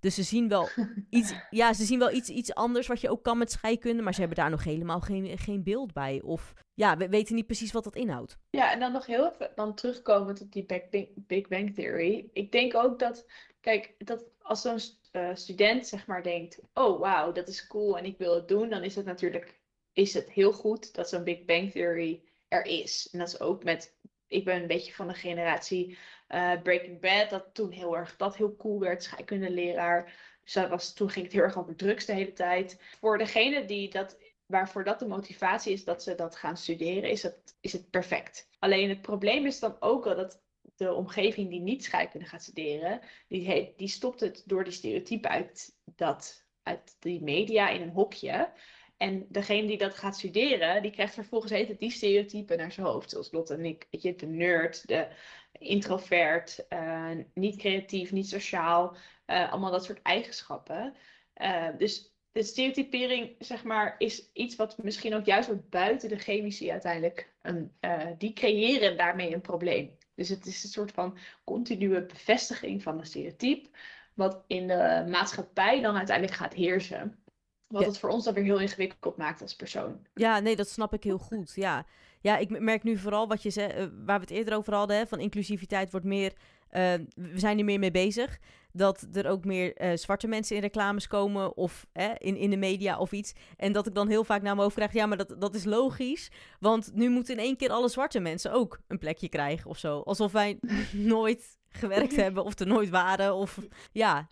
Dus ze zien wel iets, ja, ze zien wel iets, iets anders wat je ook kan met scheikunde. Maar ze hebben daar nog helemaal geen, geen beeld bij. Of ja, we weten niet precies wat dat inhoudt. Ja, en dan nog heel even dan terugkomend op die Big Bang, Big Bang Theory. Ik denk ook dat, kijk, dat als zo'n eh, student zeg maar denkt, oh wauw, dat is cool en ik wil het doen, dan is het natuurlijk is het heel goed dat zo'n Big Bang Theory er is. En dat is ook met, ik ben een beetje van de generatie eh, Breaking Bad, dat toen heel erg, dat heel cool werd, scheikundeleraar. Dus dat was, toen ging het heel erg over drugs de hele tijd. Voor degene die dat waarvoor dat de motivatie is dat ze dat gaan studeren, is het, is het perfect. Alleen het probleem is dan ook wel dat de omgeving die niet scheikunde gaat studeren, die, die stopt het door die stereotypen uit, dat, uit die media in een hokje. En degene die dat gaat studeren, die krijgt vervolgens heet die stereotypen naar zijn hoofd. Zoals Lotte en ik. De nerd, de introvert, eh, niet creatief, niet sociaal. eh, allemaal dat soort eigenschappen. Eh, dus de stereotypering, zeg maar, is iets wat misschien ook juist wat buiten de chemici uiteindelijk, een, die creëren daarmee een probleem. Dus het is een soort van continue bevestiging van een stereotype, wat in de maatschappij dan uiteindelijk gaat heersen. Wat Ja. het voor ons dan weer heel ingewikkeld maakt als persoon. Ja, nee, dat snap ik heel goed. Ja, ja ik merk nu vooral wat je zei, eh, waar we het eerder over hadden, hè, van inclusiviteit wordt meer, eh, we zijn er meer mee bezig. Dat er ook meer eh, zwarte mensen in reclames komen of in, in de media of iets. En dat ik dan heel vaak naar me over krijg, ja, maar dat, dat is logisch. Want nu moeten in één keer alle zwarte mensen ook een plekje krijgen of zo. Alsof wij nooit gewerkt hebben of er nooit waren. Of ja,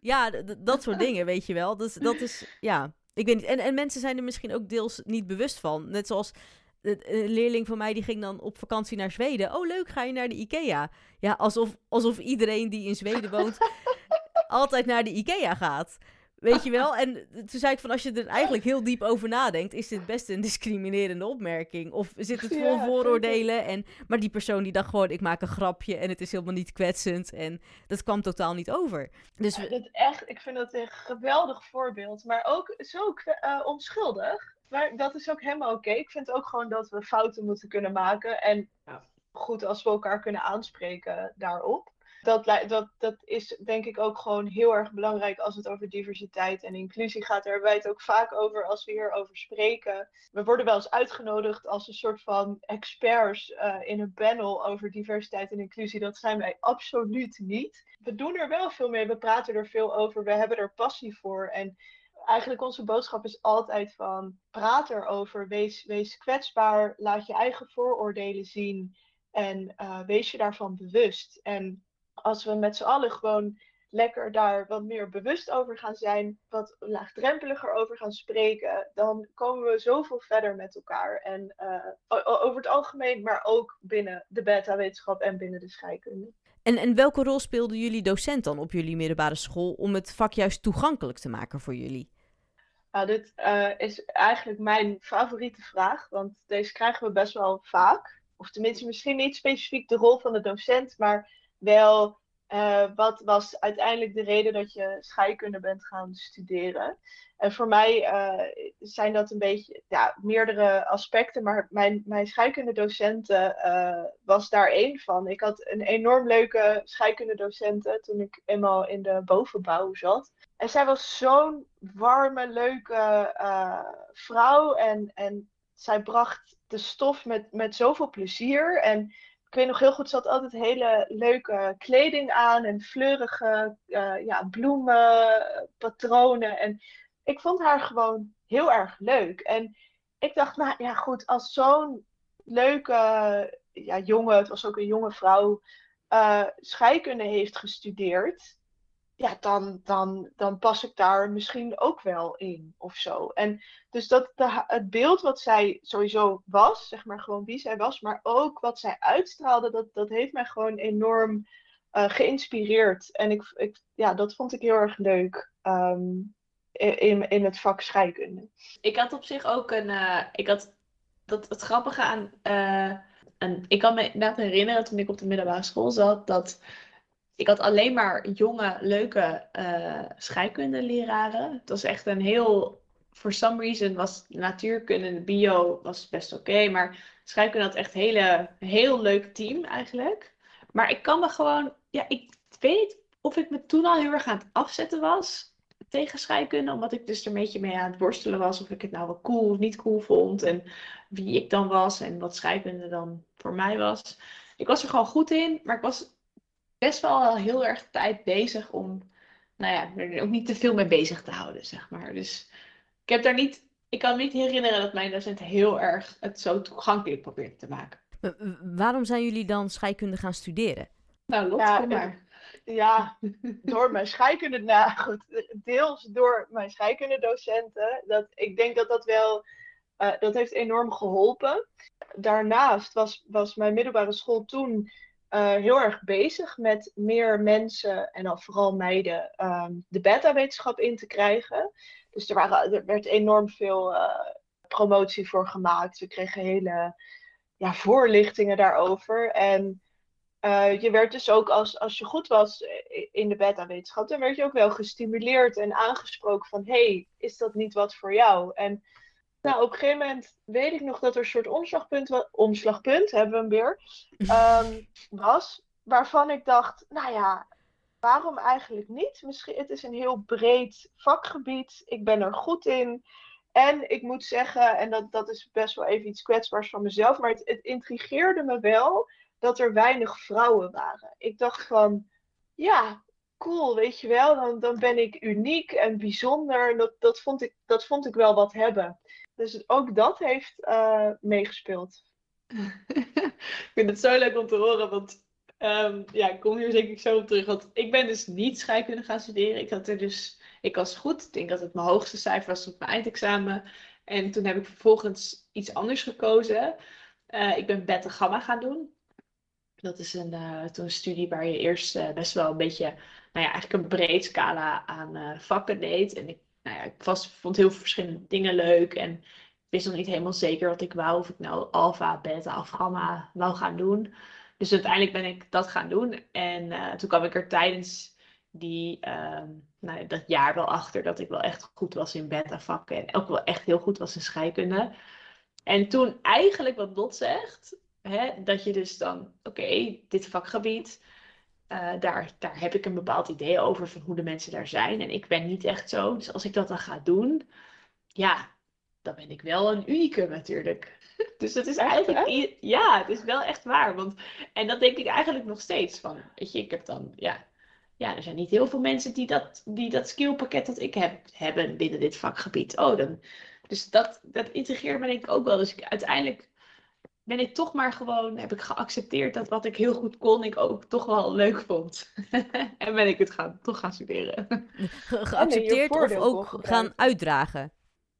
ja dat soort dingen, weet je wel. Dus dat is, ja, ik weet niet. En, en mensen zijn er misschien ook deels niet bewust van. Net zoals een een leerling van mij die ging dan op vakantie naar Zweden. Oh, leuk, ga je naar de IKEA? Ja, alsof, alsof iedereen die in Zweden woont altijd naar de IKEA gaat. Weet je wel? En toen zei ik van, als je er eigenlijk heel diep over nadenkt, is dit best een discriminerende opmerking. Of zit het vol Ja, vooroordelen? En, maar die persoon die dacht gewoon, ik maak een grapje en het is helemaal niet kwetsend. En dat kwam totaal niet over. Dus Ja, dat echt, ik vind dat een geweldig voorbeeld. Maar ook zo eh, onschuldig. Maar dat is ook helemaal oké. Ik vind ook gewoon dat we fouten moeten kunnen maken. En Ja. goed als we elkaar kunnen aanspreken daarop. Dat, dat, dat is denk ik ook gewoon heel erg belangrijk als het over diversiteit en inclusie gaat. Daar hebben wij het ook vaak over als we hierover spreken. We worden wel eens uitgenodigd als een soort van experts eh, in een panel over diversiteit en inclusie. Dat zijn wij absoluut niet. We doen er wel veel mee, we praten er veel over, we hebben er passie voor. En eigenlijk onze boodschap is altijd van praat erover, wees, wees kwetsbaar, laat je eigen vooroordelen zien en eh, wees je daarvan bewust. En als we met z'n allen gewoon lekker daar wat meer bewust over gaan zijn, wat laagdrempeliger over gaan spreken, dan komen we zoveel verder met elkaar. En eh, over het algemeen, maar ook binnen de beta-wetenschap en binnen de scheikunde. En, en welke rol speelde jullie docent dan op jullie middelbare school om het vak juist toegankelijk te maken voor jullie? Nou, dit eh, is eigenlijk mijn favoriete vraag, want deze krijgen we best wel vaak. Of tenminste, misschien niet specifiek de rol van de docent, maar wel Uh, wat was uiteindelijk de reden dat je scheikunde bent gaan studeren? En voor mij uh, zijn dat een beetje ja, meerdere aspecten, maar mijn, mijn scheikundedocenten uh, was daar één van. Ik had een enorm leuke scheikundedocenten toen ik eenmaal in de bovenbouw zat. En zij was zo'n warme, leuke vrouw en, en zij bracht de stof met, met zoveel plezier. En ik weet nog heel goed, ze had altijd hele leuke kleding aan en fleurige uh, ja, bloemen, patronen. En ik vond haar gewoon heel erg leuk. En ik dacht, nou ja, goed, als zo'n leuke ja, jongen, het was ook een jonge vrouw, uh, scheikunde heeft gestudeerd ja, dan, dan, dan pas ik daar misschien ook wel in of zo. En dus dat de, het beeld wat zij sowieso was, zeg maar gewoon wie zij was, maar ook wat zij uitstraalde, dat, dat heeft mij gewoon enorm uh, geïnspireerd. En ik, ik, ja, dat vond ik heel erg leuk um, in, in het vak scheikunde. Ik had op zich ook een. Uh, ik had dat, het grappige aan. Uh, en ik kan me inderdaad herinneren toen ik op de middelbare school zat dat ik had alleen maar jonge, leuke uh, scheikundeleraren. Het was echt een heel. For some reason was natuurkunde, bio was best oké. maar scheikunde had echt een hele, heel leuk team eigenlijk. Maar ik kan me gewoon. Ja, ik weet of ik me toen al heel erg aan het afzetten was tegen scheikunde. Omdat ik dus er een beetje mee aan het worstelen was. Of ik het nou wel cool of niet cool vond. En wie ik dan was en wat scheikunde dan voor mij was. Ik was er gewoon goed in, maar ik was best wel heel erg tijd bezig om, nou ja, er ook niet te veel mee bezig te houden, zeg maar. Dus ik heb daar niet, ik kan me niet herinneren dat mijn docent heel erg het zo toegankelijk probeerde te maken. Waarom zijn jullie dan scheikunde gaan studeren? Nou, Lot, ja, kom maar. Ja, door mijn scheikunde, nou goed, deels door mijn scheikundedocenten. Dat, ik denk dat dat wel, uh, dat heeft enorm geholpen. Daarnaast was, was mijn middelbare school toen uh, heel erg bezig met meer mensen en dan vooral meiden um, de beta-wetenschap in te krijgen. Dus er, waren, er werd enorm veel uh, promotie voor gemaakt. We kregen hele ja, voorlichtingen daarover. En uh, je werd dus ook, als, als je goed was in de beta-wetenschap, dan werd je ook wel gestimuleerd en aangesproken van, hey, is dat niet wat voor jou? En nou, op een gegeven moment weet ik nog dat er een soort omslagpunt, omslagpunt hebben we hem weer, um, was. Waarvan ik dacht, nou ja, waarom eigenlijk niet? Misschien, het is een heel breed vakgebied. Ik ben er goed in. En ik moet zeggen, en dat, dat is best wel even iets kwetsbaars van mezelf, maar het, het intrigeerde me wel dat er weinig vrouwen waren. Ik dacht van, ja, cool, weet je wel, dan, dan ben ik uniek en bijzonder. Dat, dat, vond ik, dat vond ik wel wat hebben. Dus ook dat heeft uh, meegespeeld. ik vind het zo leuk om te horen, want um, ja, ik kom hier zeker zo op terug. Want ik ben dus niet scheikunde gaan studeren. Ik had er dus, ik was goed. Ik denk dat het mijn hoogste cijfer was op mijn eindexamen. En toen heb ik vervolgens iets anders gekozen. Uh, ik ben beta gamma gaan doen. Dat is een, uh, toen een studie waar je eerst best wel een beetje, nou ja, eigenlijk een breed scala aan vakken deed. En ik nou ik vond heel veel verschillende dingen leuk. En wist nog niet helemaal zeker wat ik wou. Of ik nou alfa, beta of gamma wou gaan doen. Dus uiteindelijk ben ik dat gaan doen. En uh, toen kwam ik er tijdens die, uh, nou, dat jaar wel achter dat ik wel echt goed was in beta-vakken. En ook wel echt heel goed was in scheikunde. En toen eigenlijk wat Dot zegt, hè, dat je dus dan, oké, dit vakgebied, uh, daar, daar heb ik een bepaald idee over van hoe de mensen daar zijn. En ik ben niet echt zo. Dus als ik dat dan ga doen, ja, dan ben ik wel een unicum natuurlijk. Dus dat is eigenlijk, ja, het is wel echt waar. Want, en dat denk ik eigenlijk nog steeds van, weet je, ik heb dan, ja, ja, er zijn niet heel veel mensen die dat, die dat skillpakket dat ik heb, hebben binnen dit vakgebied. Oh, dan, dus dat, dat integreert me denk ik ook wel. Dus ik, uiteindelijk ben ik toch maar gewoon, heb ik geaccepteerd dat wat ik heel goed kon, ik ook toch wel leuk vond. en ben ik het gaan, toch gaan studeren. geaccepteerd of ook gaan uitdragen?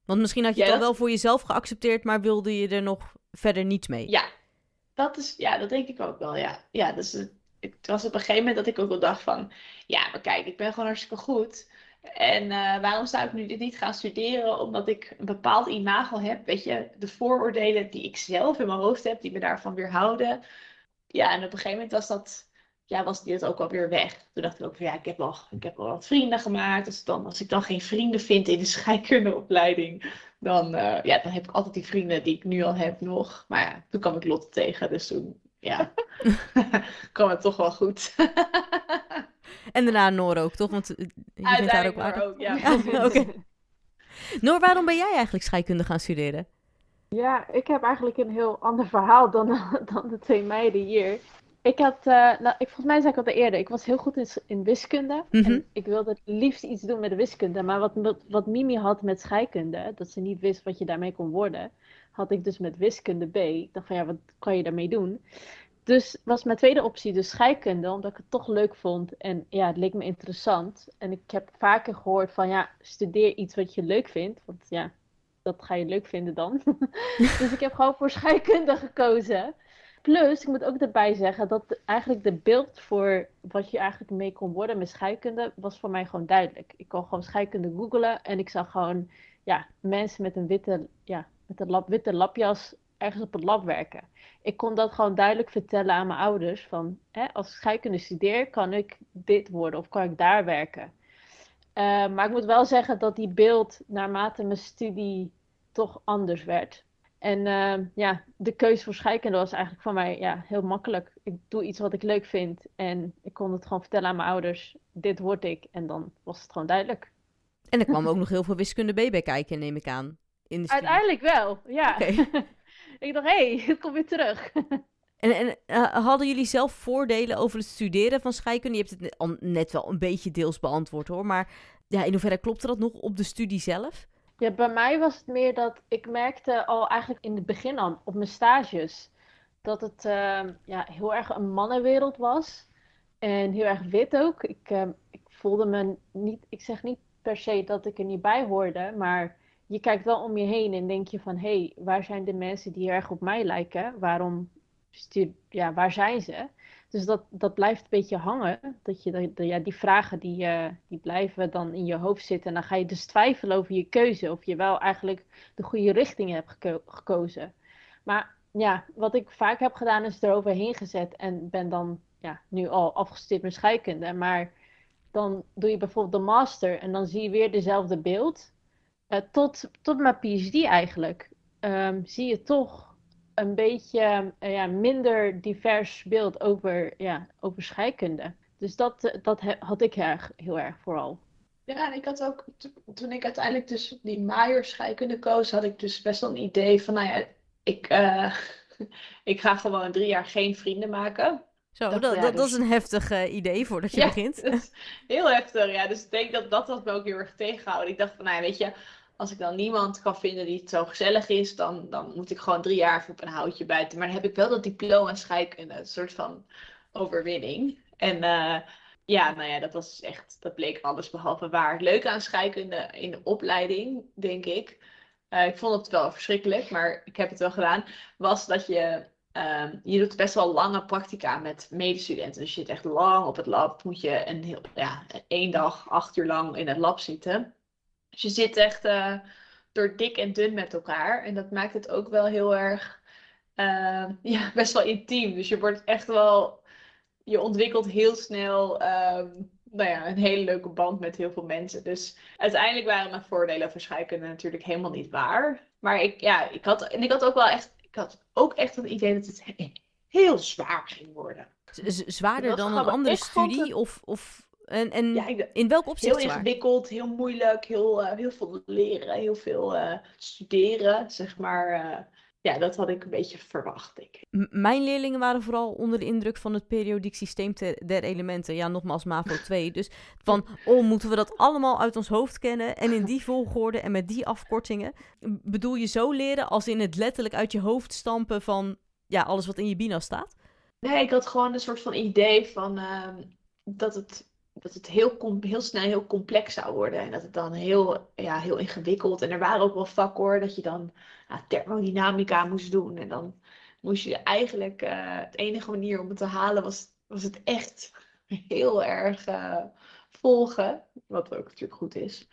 Want misschien had je het al wel voor jezelf geaccepteerd, maar wilde je er nog verder niets mee? Ja, dat, is, ja, dat denk ik ook wel, ja. Ja, dus het was op een gegeven moment dat ik ook wel dacht van, ja, maar kijk, ik ben gewoon hartstikke goed. En uh, waarom zou ik nu dit niet gaan studeren? Omdat ik een bepaald imago heb. Weet je, de vooroordelen die ik zelf in mijn hoofd heb, die me daarvan weerhouden. Ja, en op een gegeven moment was dat ja, was die het ook alweer weg. Toen dacht ik ook van ja, ik heb wel, ik heb wel wat vrienden gemaakt. Dus dan, als ik dan geen vrienden vind in de scheikundeopleiding, dan, eh, ja, dan heb ik altijd die vrienden die ik nu al heb nog. Maar ja, toen kwam ik Lotte tegen, dus toen ja, kwam het toch wel goed. En daarna Noor ook, toch? Want je vindt haar ook aardig. ook, ja. Ja, oké. Noor, waarom ben jij eigenlijk scheikunde gaan studeren? Ja, ik heb eigenlijk een heel ander verhaal dan, dan de twee meiden hier. Ik had, eh, nou, ik, volgens mij zei ik al eerder, ik was heel goed in, in wiskunde. Mhm. En ik wilde het liefst iets doen met de wiskunde. Maar wat, wat, wat Mimi had met scheikunde, dat ze niet wist wat je daarmee kon worden, had ik dus met wiskunde B. Ik dacht van ja, wat kan je daarmee doen? Dus was mijn tweede optie dus scheikunde, omdat ik het toch leuk vond. En ja, het leek me interessant. En ik heb vaker gehoord van ja, studeer iets wat je leuk vindt. Want ja, dat ga je leuk vinden dan. dus ik heb gewoon voor scheikunde gekozen. Plus, ik moet ook erbij zeggen dat eigenlijk de beeld voor wat je eigenlijk mee kon worden met scheikunde was voor mij gewoon duidelijk. Ik kon gewoon scheikunde googlen en ik zag gewoon ja, mensen met een witte, ja, met een lap, witte lapjas ergens op het lab werken. Ik kon dat gewoon duidelijk vertellen aan mijn ouders van hè, als ik scheikunde studeer kan ik dit worden of kan ik daar werken. Eh, maar ik moet wel zeggen dat die beeld naarmate mijn studie toch anders werd. En eh, ja, de keuze voor scheikunde was eigenlijk voor mij ja, heel makkelijk. Ik doe iets wat ik leuk vind en ik kon het gewoon vertellen aan mijn ouders. Dit word ik. En dan was het gewoon duidelijk. En er kwam ook nog heel veel wiskunde B bij kijken, neem ik aan. In de. Uiteindelijk wel, ja. ik dacht, hé, hey, het komt weer terug. En, en eh, hadden jullie zelf voordelen over het studeren van scheikunde? Je hebt het net, al- net wel een beetje deels beantwoord hoor. Maar ja, in hoeverre klopte dat nog op de studie zelf? Ja, bij mij was het meer dat ik merkte al eigenlijk in het begin al op mijn stages dat het eh, ja, heel erg een mannenwereld was. En heel erg wit ook. Ik, eh, ik voelde me niet, ik zeg niet per se dat ik er niet bij hoorde, maar je kijkt wel om je heen en denk je van hé, hey, waar zijn de mensen die erg op mij lijken? Waarom ja, waar zijn ze? Dus dat, dat blijft een beetje hangen. Dat je, dat- ja, die vragen die, eh, die blijven dan in je hoofd zitten. En dan ga je dus twijfelen over je keuze. Of je wel eigenlijk de goede richting hebt geko- gekozen. Maar ja, wat ik vaak heb gedaan is eroverheen gezet. En ben dan ja, nu al afgestudeerd met scheikunde. Maar dan doe je bijvoorbeeld de master. En dan zie je weer dezelfde beeld. Eh, tot, tot mijn PhD eigenlijk. Ehm, zie je toch een beetje eh, ja, minder divers beeld over, ja, over scheikunde. Dus dat, eh, dat he- had ik erg, heel erg vooral. Ja, en ik had ook, to- toen ik uiteindelijk dus die Maier scheikunde koos, had ik dus best wel een idee van, nou ja, ik, eh, ik ga gewoon drie jaar geen vrienden maken. Zo, Dat- dat, ja, dat, dat dus- is een heftig eh, idee voordat je Ja, begint. heel heftig, ja. Dus ik denk dat dat had me ook heel erg tegengehouden. Ik dacht van, nou ja, weet je, als ik dan niemand kan vinden die het zo gezellig is, dan, dan moet ik gewoon drie jaar op een houtje buiten. Maar dan heb ik wel dat diploma scheikunde, een soort van overwinning. En eh, ja, nou ja, dat was echt, dat bleek alles behalve waar. Het leuke aan scheikunde in de opleiding, denk ik, eh, ik vond het wel verschrikkelijk, maar ik heb het wel gedaan, was dat je Ehm, je doet best wel lange practica met medestudenten. Dus je zit echt lang op het lab. Moet je een heel, ja, één dag, acht uur lang in het lab zitten. Dus je zit echt eh, door dik en dun met elkaar. En dat maakt het ook wel heel erg, ehm, ja, best wel intiem. Dus je wordt echt wel, je ontwikkelt heel snel, ehm, nou ja, een hele leuke band met heel veel mensen. Dus uiteindelijk waren mijn voordelen voor scheikunde natuurlijk helemaal niet waar. Maar ik, ja, ik had, en ik had ook wel echt, ik had ook echt het idee dat het he- heel zwaar ging worden. Z- zwaarder dan een andere studie? Of, of, en en Ja, in welk opzicht heel ingewikkeld, heel moeilijk, heel, eh, heel veel leren, heel veel eh, studeren, zeg maar. eh, ja, dat had ik een beetje verwacht, ik. M- Mijn leerlingen waren vooral onder de indruk van het periodiek systeem te- der elementen. Ja, nogmaals MAVO 2. Dus van, oh, moeten we dat allemaal uit ons hoofd kennen en in die volgorde en met die afkortingen? Bedoel je zo leren als in het letterlijk uit je hoofd stampen van, ja, alles wat in je bina staat? Nee, ik had gewoon een soort van idee van ehm, dat het, dat het heel, heel snel heel complex zou worden. En dat het dan heel, ja, heel ingewikkeld. En er waren ook wel vakken hoor, dat je dan thermodynamica moest doen. En dan moest je eigenlijk, het enige manier om het te halen was, was het echt heel erg eh, volgen. Wat ook natuurlijk goed is.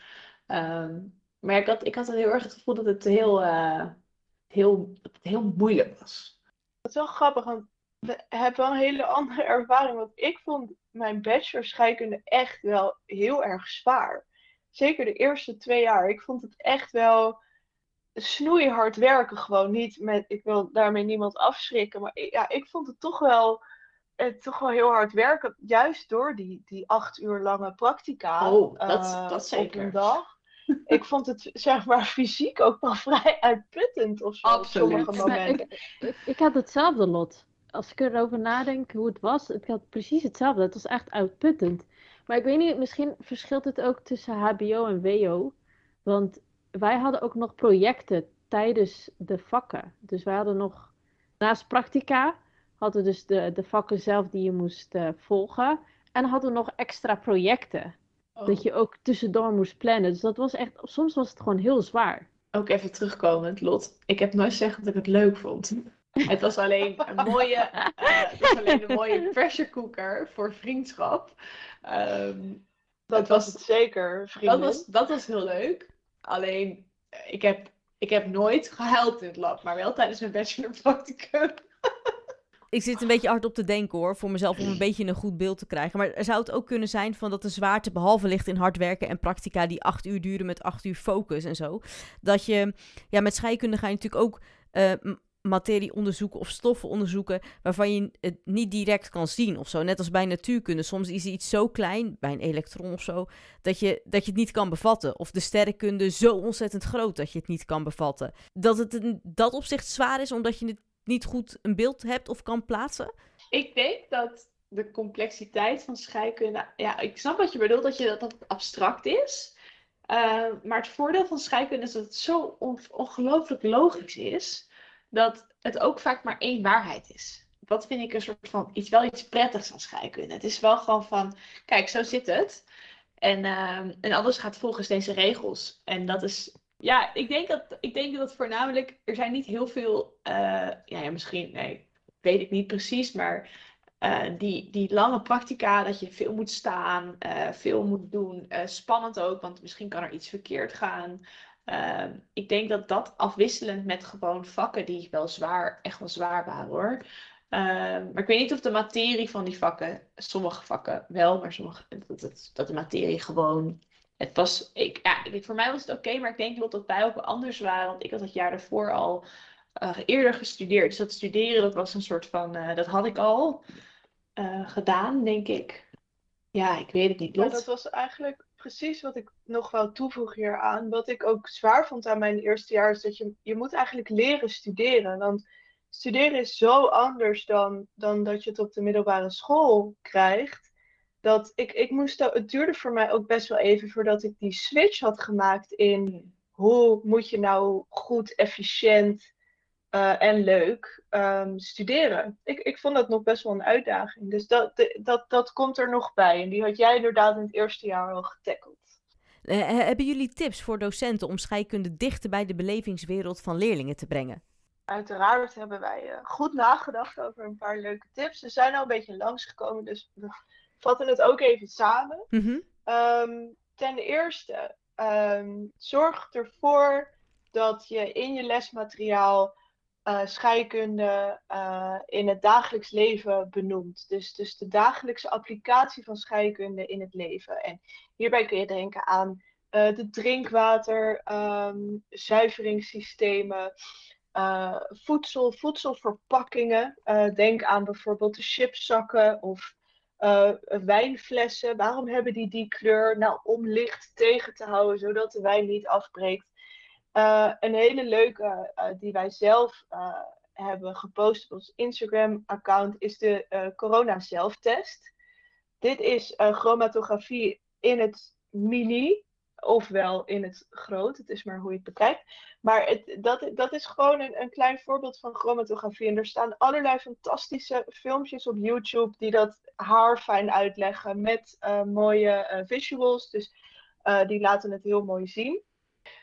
Ehm, maar ik had, ik had heel erg het gevoel dat het heel, eh, heel, heel moeilijk was. Dat is wel grappig, want heb wel een hele andere ervaring. Want ik vond mijn bachelor scheikunde echt wel heel erg zwaar. Zeker de eerste twee jaar. Ik vond het echt wel snoeihard werken gewoon. Niet met, ik wil daarmee niemand afschrikken. Maar ja, ik vond het toch wel, het toch wel heel hard werken. Juist door die, die acht uur lange practica. Oh, dat, uh, dat zeker. Op een dag. ik vond het zeg maar fysiek ook wel vrij uitputtend of zo. Absoluut. Op sommige momenten. Ik, ik, ik, had hetzelfde lot. Als ik erover nadenk hoe het was, ik had precies hetzelfde. Het was echt uitputtend. Maar ik weet niet, misschien verschilt het ook tussen HBO en WO. Want wij hadden ook nog projecten tijdens de vakken. Dus wij hadden nog, naast practica, hadden we dus de, de vakken zelf die je moest uh, volgen. En hadden we nog extra projecten. Oh. Dat je ook tussendoor moest plannen. Dus dat was echt, soms was het gewoon heel zwaar. Ook even terugkomend, Lot. Ik heb nooit gezegd dat ik het leuk vond. Het was alleen een mooie, uh, het was alleen een mooie pressure cooker voor vriendschap. Um, dat was het zeker, vrienden. Dat was, dat was heel leuk. Alleen, ik heb, ik heb nooit gehuild in het lab, maar wel tijdens mijn bachelorpracticum. Ik zit een beetje hard op te denken hoor, voor mezelf om een beetje een goed beeld te krijgen. Maar zou het ook kunnen zijn van dat de zwaarte behalve ligt in hard werken en practica die acht uur duren met acht uur focus en zo. Dat je, ja, met scheikunde ga je natuurlijk ook uh, materie onderzoeken of stoffen onderzoeken waarvan je het niet direct kan zien of zo. Net als bij natuurkunde. Soms is iets zo klein, bij een elektron of zo, dat je, dat je het niet kan bevatten. Of de sterrenkunde zo ontzettend groot dat je het niet kan bevatten. Dat het in dat opzicht zwaar is omdat je het niet goed een beeld hebt of kan plaatsen? Ik denk dat de complexiteit van scheikunde. Ja, ik snap wat je bedoelt, dat, je, dat abstract is. Uh, maar het voordeel van scheikunde is dat het zo on ongelooflijk logisch is dat het ook vaak maar één waarheid is. Dat vind ik een soort van iets, wel iets prettigs aan scheikunde. Het is wel gewoon van, kijk, zo zit het. En, uh, en alles gaat volgens deze regels. En dat is, ja, ik denk dat, ik denk dat voornamelijk, er zijn niet heel veel, uh, ja, ja, misschien, nee, weet ik niet precies, maar uh, die, die lange practica, dat je veel moet staan, uh, veel moet doen. Spannend ook, want misschien kan er iets verkeerd gaan. Uh, ik denk dat dat afwisselend met gewoon vakken die wel zwaar, echt wel zwaar waren hoor. Uh, maar ik weet niet of de materie van die vakken, sommige vakken wel, maar sommige, dat, dat, dat de materie gewoon. Het was, ik, ja, voor mij was het oké, okay, maar ik denk dat dat bij ook anders waren. Want ik had het jaar daarvoor al uh, eerder gestudeerd. Dus dat studeren, dat was een soort van, uh, dat had ik al uh, gedaan, denk ik. Ja, ik weet het niet. Maar dat was eigenlijk precies wat ik nog wel toevoeg hier aan. Wat ik ook zwaar vond aan mijn eerste jaar is dat je, je moet eigenlijk leren studeren. Want studeren is zo anders dan, dan dat je het op de middelbare school krijgt. Dat ik, ik moest, het duurde voor mij ook best wel even voordat ik die switch had gemaakt in hoe moet je nou goed, efficiënt uh, en leuk um, studeren. Ik, ik vond dat nog best wel een uitdaging. Dus dat, de, dat, dat komt er nog bij. En die had jij inderdaad in het eerste jaar al getackeld. Uh, hebben jullie tips voor docenten om scheikunde dichter bij de belevingswereld van leerlingen te brengen? Uiteraard hebben wij uh, goed nagedacht over een paar leuke tips. Ze zijn al een beetje langsgekomen, dus we vatten het ook even samen. Mm -hmm. um, ten eerste, um, zorg ervoor dat je in je lesmateriaal uh, scheikunde uh, in het dagelijks leven benoemt. Dus, dus de dagelijkse applicatie van scheikunde in het leven. En hierbij kun je denken aan uh, de drinkwater, um, zuiveringssystemen, voedsel, voedselverpakkingen. denk aan bijvoorbeeld de chipszakken of wijnflessen. Waarom hebben die die kleur? Nou, om licht tegen te houden, zodat de wijn niet afbreekt. Uh, een hele leuke uh, die wij zelf uh, hebben gepost op ons Instagram-account is de corona zelftest. Dit is chromatografie in het mini, ofwel in het groot. Het is maar hoe je het bekijkt. Maar het, dat, dat is gewoon een, een klein voorbeeld van chromatografie. En er staan allerlei fantastische filmpjes op YouTube die dat haarfijn uitleggen met mooie visuals. Dus die laten het heel mooi zien.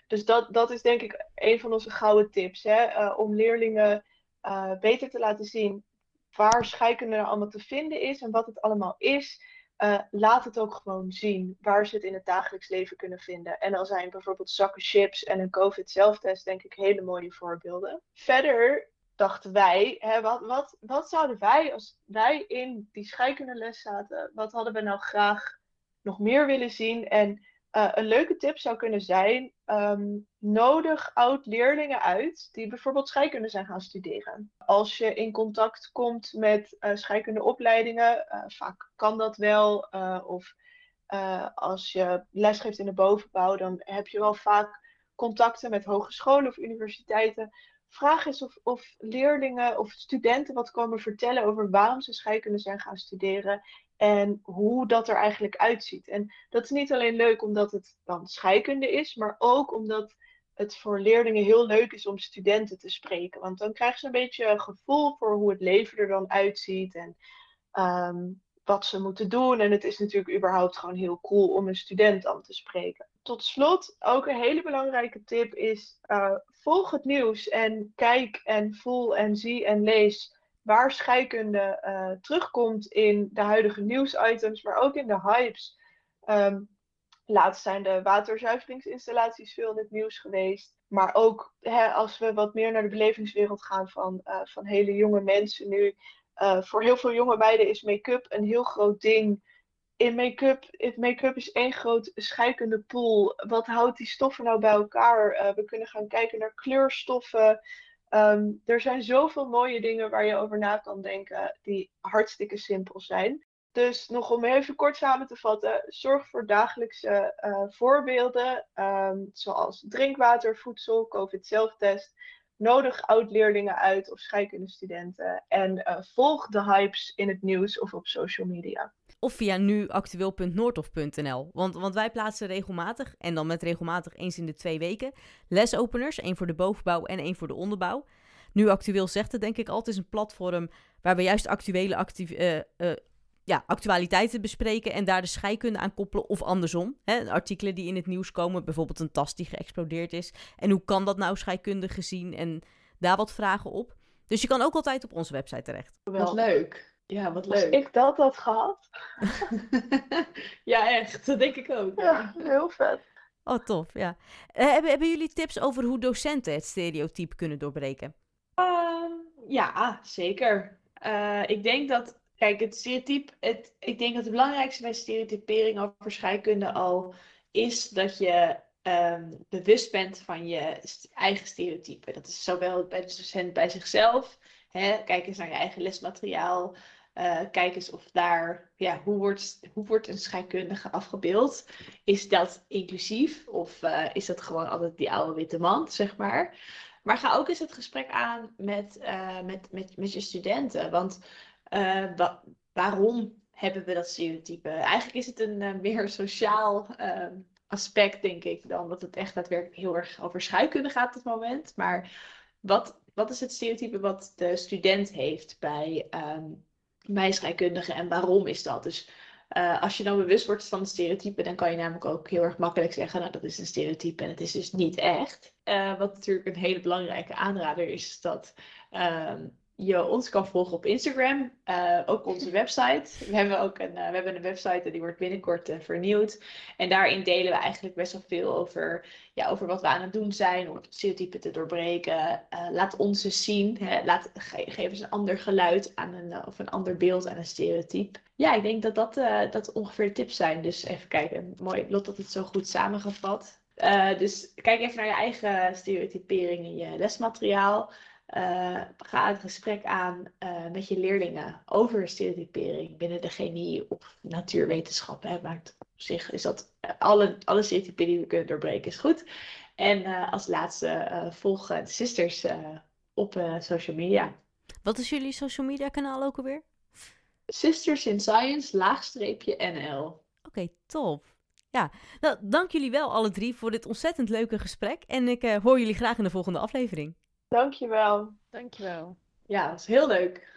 Dus dat, dat is denk ik een van onze gouden tips. Hè? Uh, om leerlingen uh, beter te laten zien waar scheikunde er allemaal te vinden is en wat het allemaal is. Uh, laat het ook gewoon zien waar ze het in het dagelijks leven kunnen vinden. En dan zijn bijvoorbeeld zakken chips en een COVID-zelftest denk ik hele mooie voorbeelden. Verder dachten wij, hè, wat, wat, wat zouden wij, als wij in die scheikundeles zaten, wat hadden we nou graag nog meer willen zien? En uh, een leuke tip zou kunnen zijn: um, nodig oud-leerlingen uit die bijvoorbeeld scheikunde zijn gaan studeren. Als je in contact komt met uh, scheikundeopleidingen, uh, vaak kan dat wel. of als je lesgeeft in de bovenbouw, dan heb je wel vaak contacten met hogescholen of universiteiten. Vraag eens of, of leerlingen of studenten wat komen vertellen over waarom ze scheikunde zijn gaan studeren en hoe dat er eigenlijk uitziet. En dat is niet alleen leuk omdat het dan scheikunde is, maar ook omdat het voor leerlingen heel leuk is om studenten te spreken. Want dan krijgen ze een beetje een gevoel voor hoe het leven er dan uitziet en um, wat ze moeten doen. En het is natuurlijk überhaupt gewoon heel cool om een student dan te spreken. Tot slot, ook een hele belangrijke tip is: uh, volg het nieuws en kijk en voel en zie en lees waar scheikunde uh, terugkomt in de huidige nieuwsitems, maar ook in de hypes. Um, laatst zijn de waterzuiveringsinstallaties veel in het nieuws geweest. Maar ook hè, als we wat meer naar de belevingswereld gaan van, uh, van hele jonge mensen nu. Uh, voor heel veel jonge meiden is make-up een heel groot ding. In make-up make is één groot scheikunde pool. Wat houdt die stoffen nou bij elkaar? we kunnen gaan kijken naar kleurstoffen. Um, er zijn zoveel mooie dingen waar je over na kan denken, die hartstikke simpel zijn. Dus nog om even kort samen te vatten, zorg voor dagelijkse uh, voorbeelden, um, zoals drinkwater, voedsel, COVID-zelftest. Nodig oud-leerlingen uit of scheikundestudenten. En uh, volg de hypes in het nieuws of op social media of via nuactueel.noordhof.nl. Want, want wij plaatsen regelmatig, en dan met regelmatig eens in de twee weken, lesopeners. één voor de bovenbouw en één voor de onderbouw. Nu Actueel zegt het denk ik altijd, is een platform waar we juist actuele actief, uh, uh, ja, actualiteiten bespreken en daar de scheikunde aan koppelen of andersom. Hè, artikelen die in het nieuws komen, bijvoorbeeld een tas die geëxplodeerd is. En hoe kan dat nou scheikundig gezien en daar wat vragen op. Dus je kan ook altijd op onze website terecht. Wel leuk. Ja, wat leuk. Als ik dat had gehad. ja, echt. Dat denk ik ook. Ja, heel vet. Oh, tof. Ja. Uh, hebben, hebben jullie tips over hoe docenten het stereotype kunnen doorbreken? Uh, ja, zeker. Uh, ik denk dat, kijk, het stereotype, het, ik denk dat het belangrijkste bij stereotypering over scheikunde al is dat je um, bewust bent van je eigen stereotype. Dat is zowel bij de docent bij zichzelf. Hè, kijk eens naar je eigen lesmateriaal. Uh, kijk eens of daar, ja, hoe wordt, hoe wordt een scheikundige afgebeeld? Is dat inclusief of uh, is dat gewoon altijd die oude witte man, zeg maar? Maar ga ook eens het gesprek aan met, uh, met, met, met je studenten. Want wa waarom hebben we dat stereotype? Eigenlijk is het een meer sociaal ehm, aspect, denk ik, dan dat het echt daadwerkelijk heel erg over scheikunde gaat op het moment. Maar wat, wat is het stereotype wat de student heeft bij um, en waarom is dat? Dus uh, als je dan bewust wordt van stereotypen, dan kan je namelijk ook heel erg makkelijk zeggen, nou dat is een stereotype en het is dus niet echt. Uh, wat natuurlijk een hele belangrijke aanrader is, dat uh, je ons kan volgen op Instagram, uh, ook onze website. We hebben ook een, uh, we hebben een website en die wordt binnenkort uh, vernieuwd. En daarin delen we eigenlijk best wel veel over, ja, over wat we aan het doen zijn om stereotypen te doorbreken. laat ons eens zien, hè, laat, ge geef eens een ander geluid aan een, of een ander beeld aan een stereotype. Ja, ik denk dat dat, dat ongeveer de tips zijn. Dus even kijken, mooi Lot dat het zo goed samengevat. dus kijk even naar je eigen stereotypering in je lesmateriaal. Uh, ga het gesprek aan uh, met je leerlingen over stereotypering binnen de chemie of natuurwetenschappen. Hè. Maakt op zich is dat uh, alle, alle stereotypen die we kunnen doorbreken is goed. En als laatste volg de sisters op social media. Wat is jullie social media kanaal ook alweer? Sisters in Science, laagstreepje NL. Oké, okay, top. Ja, nou, dank jullie wel alle drie voor dit ontzettend leuke gesprek. En ik hoor jullie graag in de volgende aflevering. Dankjewel. Dankjewel. Ja, dat is heel leuk.